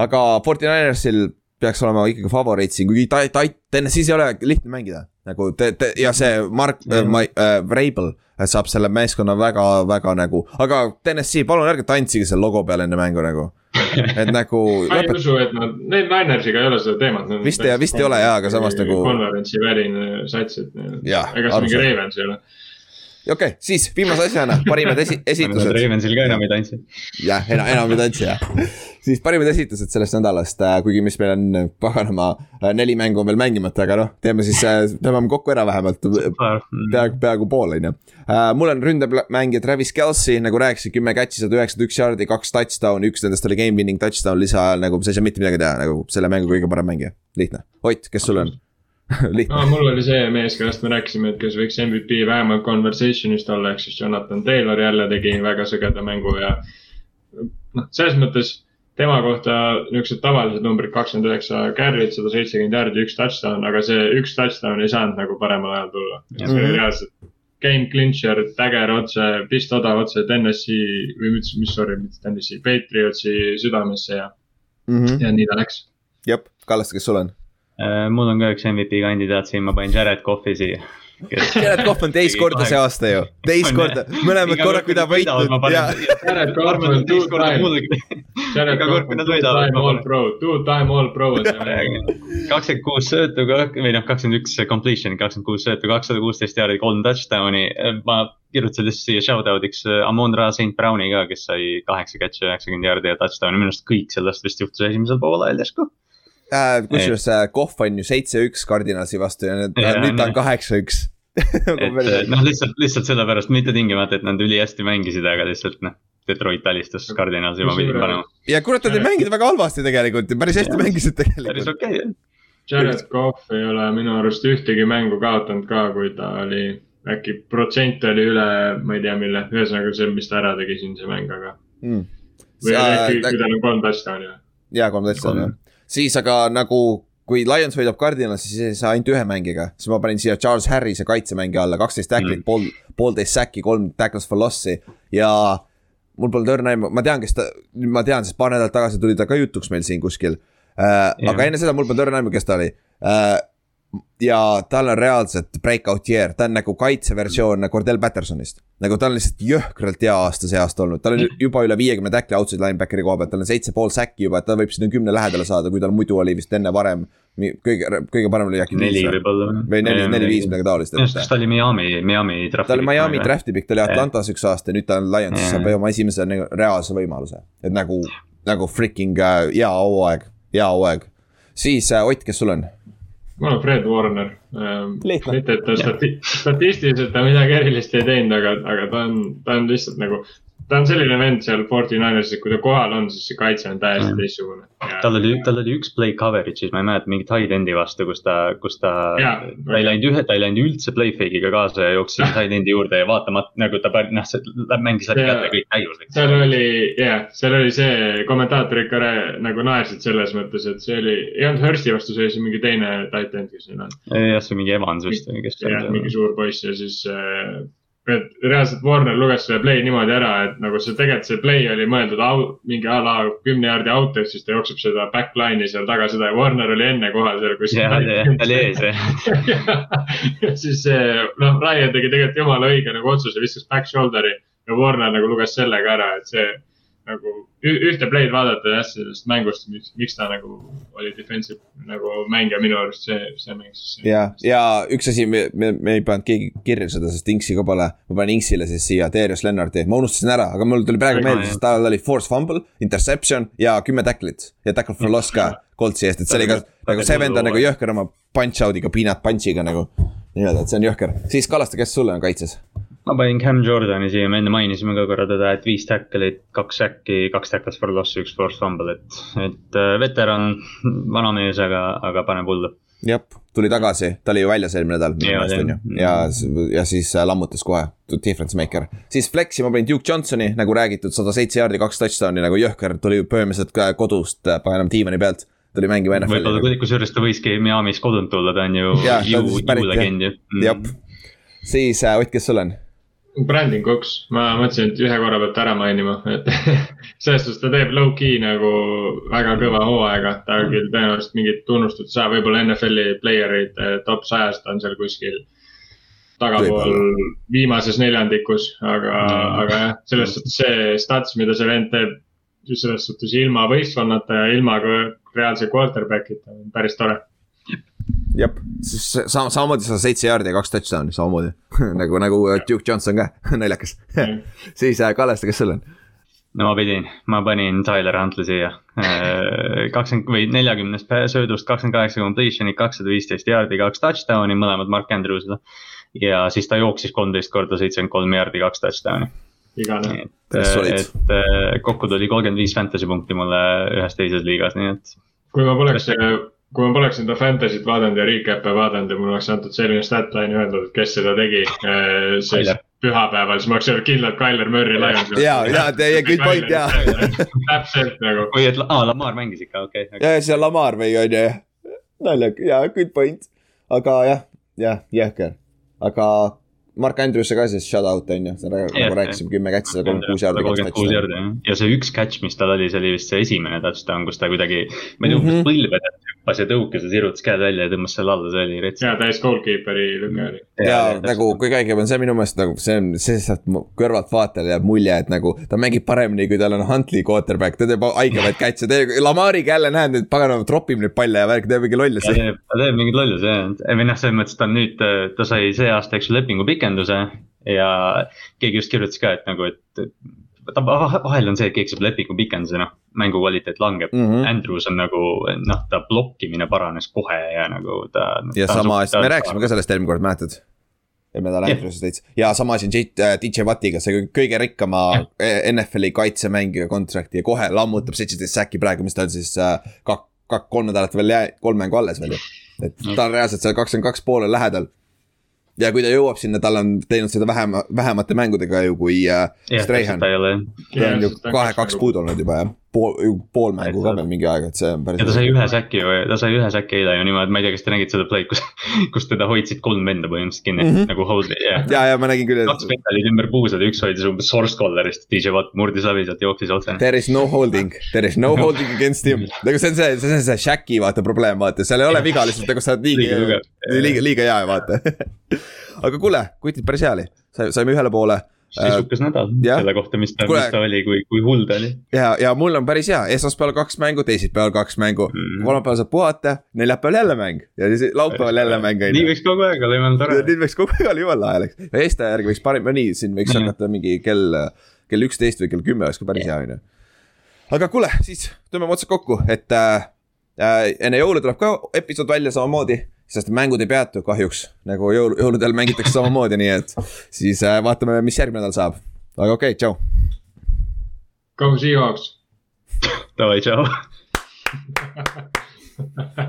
aga Forty Ninersil peaks olema ikkagi favoriit siin, kuigi ta, ta, TNS-is ei ole lihtne mängida. Nagu te, te ja see Mark äh, äh, Vrabel saab selle meeskonna väga, väga nagu, aga TNS-i, palun ärge tantsige selle logo peal enne mängu nagu et nagu. ma ei usu, et nad, neil Ninersiga ei ole seda teemat. vist ei, vist ei ole jaa, aga samas nagu. konverentsi väline sats, et ega see mingi Ravens ei ole okei okay,, siis viimase asjana parimad esi-, esitused. Ravensil ka enam ei tantsi. jah, enam, enam ei tantsi jah siis parimad esitused sellest nädalast, äh, kuigi mis meil on paganama äh, neli mängu on veel mängimata, aga noh, teeme siis, äh, tõmbame kokku ära vähemalt. peaaegu, peaaegu pool on ju. mul on ründemängija Travis Kelci, nagu rääkisin, kümme catch'i, sada üheksakümmend üks yard'i, kaks touchdown'i, üks nendest oli game winning touchdown lisaajal, nagu sa ei saa mitte midagi teha, nagu selle mängu kõige parem mängija, lihtne. Ott, kes sul on? no mul oli see mees, kellest me rääkisime, et kes võiks MVP vähemalt conversation'ist olla, ehk siis Jonathan Taylor jälle tegi väga sõgeda mängu ja. noh, selles mõttes tema kohta niisugused tavalised numbrid, kakskümmend üheksa carry'd, sada seitsekümmend yard'i, üks touchdown, aga see üks touchdown ei saanud nagu paremal ajal tulla. see oli mhm. reaalselt game clincher, täger otse, pist odav otse TNS-i või mis, mis sorry, mitte TNS-i, Patriotsi südamesse ja mm, -hmm. ja nii ta läks jep, Kallaste, kes sul on? Mul on ka üks MVP kandidaat siin, ma panin Jared Cough'i siia. Jared Cough on teist korda see aasta ju, teist korda, mõlemad korrad, kui ta võitnud. Jared Cough on two time, Jared Cough on two time all pro, two time all pro. kakskümmend kuus söötu, või noh, kakskümmend üks completion, kakskümmend kuus söötu, kakssada kuusteist jaardi, kolm touchdown'i. ma kirjutasin lihtsalt siia shout out'iks äh, Amon Ra St Browni ka, kes sai kaheksa catch'i, üheksakümmend jaardi ja touchdown'i, minu arust kõik sellest vist juhtus esimesel poolajal järsku äh,. kusjuures äh, Kohv on ju seitse-üks Cardinalsi vastu ja nüüd, nüüd ta on kaheksa-üks et noh, lihtsalt, lihtsalt sellepärast, mitte tingimata, et nad ülihästi mängisid, aga lihtsalt noh. Detroit alistas Cardinalsi, ma pidin panema. ja kurat, nad ei mänginud väga halvasti tegelikult ja päris hästi ja, mängisid tegelikult. päris okei okay,, jah. Jared Cough ei ole minu arust ühtegi mängu kaotanud ka, kui ta oli, äkki protsent oli üle, ma ei tea, mille, ühesõnaga see, mis ta ära tegi siin see mäng, aga mm.. või äkki, kui tal on kolm touchdown'i või? jaa, kolm touchdown'i jah siis aga nagu kui Lions võidab Cardinalsi, siis ei saa ainult ühe mängiga, siis ma panin siia Charles Harrise kaitsemängija alla, kaksteist tacklit mm., pool, poolteist säki, kolm tackles for loss'i. Ja mul pole õrna aimu, ma tean, kes ta, ma tean, sest paar nädalat tagasi tuli ta ka jutuks meil siin kuskil. Äh,. aga enne seda mul pole õrna aimu, kes ta oli. Äh, ja tal on reaalselt breakout year, ta on nagu kaitseversioon Cordell Pattersonist. nagu tal on lihtsalt jõhkralt hea aasta see aasta olnud, tal on juba üle viiekümne tackli outside linebackeri koha pealt, tal on seitse pool säkki juba, et ta võib sinna kümne lähedale saada, kui tal muidu oli vist enne varem. kõige, kõige parem oli äkki. neli võib-olla. või neli, neli-viis midagi taolist. minu arust ta oli Miami, Miami draft'i. ta oli Miami draft'i pikk, ta oli Atlantas üks aasta ja nüüd ta on Lionsis, saab oma esimese nagu reaalse võimaluse, et nagu, nagu freaking äh, hea hooaeg, hea hooaeg. siis äh, Ott, kes sul on? Mul on Fred Warner. Mitte, et ta stati-, statistiliselt ta midagi erilist ei teinud, aga, aga ta on, ta on lihtsalt nagu ta on selline vend seal Forty Ninersis, kui ta kohal on, siis see kaitse on täiesti teistsugune. tal oli, tal oli üks play coverage'is, ma ei mäleta, mingit high end'i vastu, kus ta, kus ta. ta ei läinud ühe, ta ei läinud üldse play fake'iga kaasa ja jooksis high end'i juurde ja vaatamata nagu ta noh, see mängis läbi käte kõik täiuslik. seal oli, jah seal oli see, kommentaatorid ka nagu naersid selles mõttes, et see oli, ei olnud Hursti vastu, see oli see mingi teine tight end, kes neil on. jah, see mingi Evans vist jah, mingi suur poiss ja siis äh, et reaalselt Warner luges selle play niimoodi ära, et nagu see tegelikult see play oli mõeldud out, mingi a la kümne jaardi out, ehk siis ta jookseb seda backline'i seal taga seda ja Warner oli enne kohal seal kuskil. jah, ta oli ees jah. ja siis noh, Ryan tegi tegelikult jumala õige nagu otsuse, viskas back shoulder'i ja Warner nagu luges selle ka ära, et see nagu ühte play'd vaadata jah, sellest mängust, miks, miks ta nagu oli defensive nagu mängija minu arust see, see mäng siis. ja, ja üks asi, me, me, me ei pannud keegi kirja seda, sest Inksi ka pole. ma panin Inksile siis siia Darius Lennarti, ma unustasin ära, aga mul tuli praegu meelde, sest tal oli force fumble, interception ja kümme tacklit ja tackle for loss ka Coltsi eest, et see oli ka nagu see vend on nagu jõhker oma punch out'iga, peanut punch'iga nagu. nii-öelda, et see on jõhker, siis Kallaste, kes sulle on kaitses? Ma panin Cam Jordani siia, me enne mainisime ka korra teda, et viis tackle'it, kaks äkki, kaks tackles for loss, üks force fumble, et, et äh, veteran, vana mees, aga, aga paneb hullu. jah, tuli tagasi, ta oli ju väljas eelmine nädal minu meelest on ju ja, ja siis äh, lammutas kohe, difference maker. siis Flexi ma panin Duke Johnsoni, nagu räägitud, sada seitse jaardi, kaks touchdown'i nagu jõhker, tuli põhimõtteliselt kodust, äh, paganama diivani pealt tuli mängima NFL-i. võib-olla kusjuures ta võiski Miami's kodunt tulla, ta on ju ju, ju jah, siis Ott, kes sul on? Brandon Cooks, ma mõtlesin, et ühe korra peab ta ära mainima, et selles suhtes ta teeb low-key nagu väga kõva hooaega, ta küll tõenäoliselt mingit tunnustust saab, võib-olla NFL-i player'id eh, top sajast on seal kuskil tagapool viimases neljandikus, aga mm., aga jah, selles suhtes see stats, mida see vend teeb, selles suhtes ilma võistkonnata ja ilma ka reaalse quarterback'ita on päris tore jep, siis sama, samamoodi sada seitse jaardi ja kaks touchdown'i, samamoodi nagu, nagu Duke Johnson ka naljakas siis äh, Kallaste, kes sul on? no ma pidin, ma panin Tyler Huntley siia. Äh, kakskümmend või neljakümnest söödust kakskümmend kaheksa completion'i, kakssada viisteist jaardi, kaks touchdown'i, mõlemad Mark Andrews'ile. ja siis ta jooksis kolmteist korda seitsekümmend kolm jaardi, kaks touchdown'i. igane. et, et äh, kokku tuli kolmkümmend viis fantasy punkti mulle ühes teises liigas, nii et. kui ma poleks kui ma poleks enda fantasy't vaadanud ja recap'e vaadanud ja mulle oleks antud selline statline öeldud, et kes seda tegi, eh, siis pühapäeval, siis ma oleks öelnud kindlalt Tyler Murry Lions. ja, ja teie good point ja. täpselt nagu. või et, aa, Lamar mängis ikka, okei okay, okay.. ja, see on Lamar või on ju, naljakas, ja good point. aga jah, jah, jõhker. aga Mark Andrewsse ka siis shout out on ju, nagu rääkisime, kümme catch'i, sada kolmkümmend kuus jaardi. kolmkümmend kuus jaardi jah, ja see üks catch, mis tal oli, see oli vist see esimene touchdown, kus ta kuidagi, ma ei tea, umbes mhm. põlvedelt hüppas ja tõukas ja sirutas käed välja ja tõmbas selle alla, see oli rets. ja täis goalkeeper'i lüke oli. Ja, ja nagu kõige haigem on see minu meelest nagu see on, see sealt kõrvalt vaatajale jääb mulje, et nagu ta mängib paremini, kui tal on Huntley quarterback, ta teeb haigemaid catch'e, teeb, Lamariga jälle näed, nüüd paganama tropib neid palle ja värk, teeb mingi lollusi. ta teeb mingeid lollusi jah, või noh, selles mõttes ta on nüüd, ta sai see aasta, eks ju, lepingu pikenduse ja keegi just kirjutas ka, et nagu, et ta vahel on see, et keegi saab lepingu pikenduse, noh, mängu kvaliteet langeb mm. -hmm. Andrews on nagu, noh, ta blokkimine paranes kohe ja nagu ta. ja ta sama asi, me rääkisime ka sellest eelmine kord, mäletad? eelmine nädal Andrewsist veits ja sama asi on DJ Wattiga, see kõige rikkama ja. NFL-i kaitsemängija kontrakti ja kohe lammutab seitseteist säki praegu, mis ta on siis äh, kak-, kak-, kolm nädalat veel jää-, kolm mängu alles veel ju. et ta on reaalselt seal kakskümmend kaks poole lähedal ja kui ta jõuab sinna, tal on teinud seda vähem, vähemate mängudega ju kui äh, Strahan. ta on ju kahe-kaks puudu olnud juba jah pool, pool mängu ka veel mingi aeg, et see on päris. ja ta sai ühe säki ju, ta sai ühe säki eile ju niimoodi, ma ei tea, kas te nägite seda play'd, kus, kus teda hoidsid kolm venda põhimõtteliselt kinni mm, -hmm. nagu hold'i yeah.. ja, ja ma nägin küll. kaks venda olid ümber puusad ja üks hoidis umbes source collar'ist, DJ Watt murdis läbi sealt, jooksis otse. There is no holding, there is no holding against him. nagu see on see, see on see Shaqi vaata probleem, vaata, seal ei ole viga lihtsalt, nagu sa oled liiga, liiga, liiga hea, vaata aga kuule, kutid päris hea oli, saime ühele poole sisukas nädal ja. selle kohta, mis ta, mis ta oli, kui, kui hull ta oli. ja, ja mul on päris hea, esmaspäeval kaks mängu, teisipäeval kaks mängu mm -hmm., kolmapäeval saab puhata, neljapäeval jälle mäng ja siis laupäeval jälle mäng. nii võiks kogu aeg olla, jumala tore. nii võiks kogu aeg olla, jumala lahe oleks. Eesti järgi võiks parim, no nii, siin võiks mm hakata mingi kell, kell üksteist või kell kümme oleks ka päris hea, on ju. aga kuule, siis tõmbame otsad kokku, et äh, äh, enne jõule tuleb ka episood välja samamoodi sest mängud ei peatu kahjuks, nagu jõul, jõuludel mängitakse samamoodi, nii et siis äh, vaatame, mis järgmine nädal saab. aga okei okay,, tšau. Go Seahawks. Davai, tšau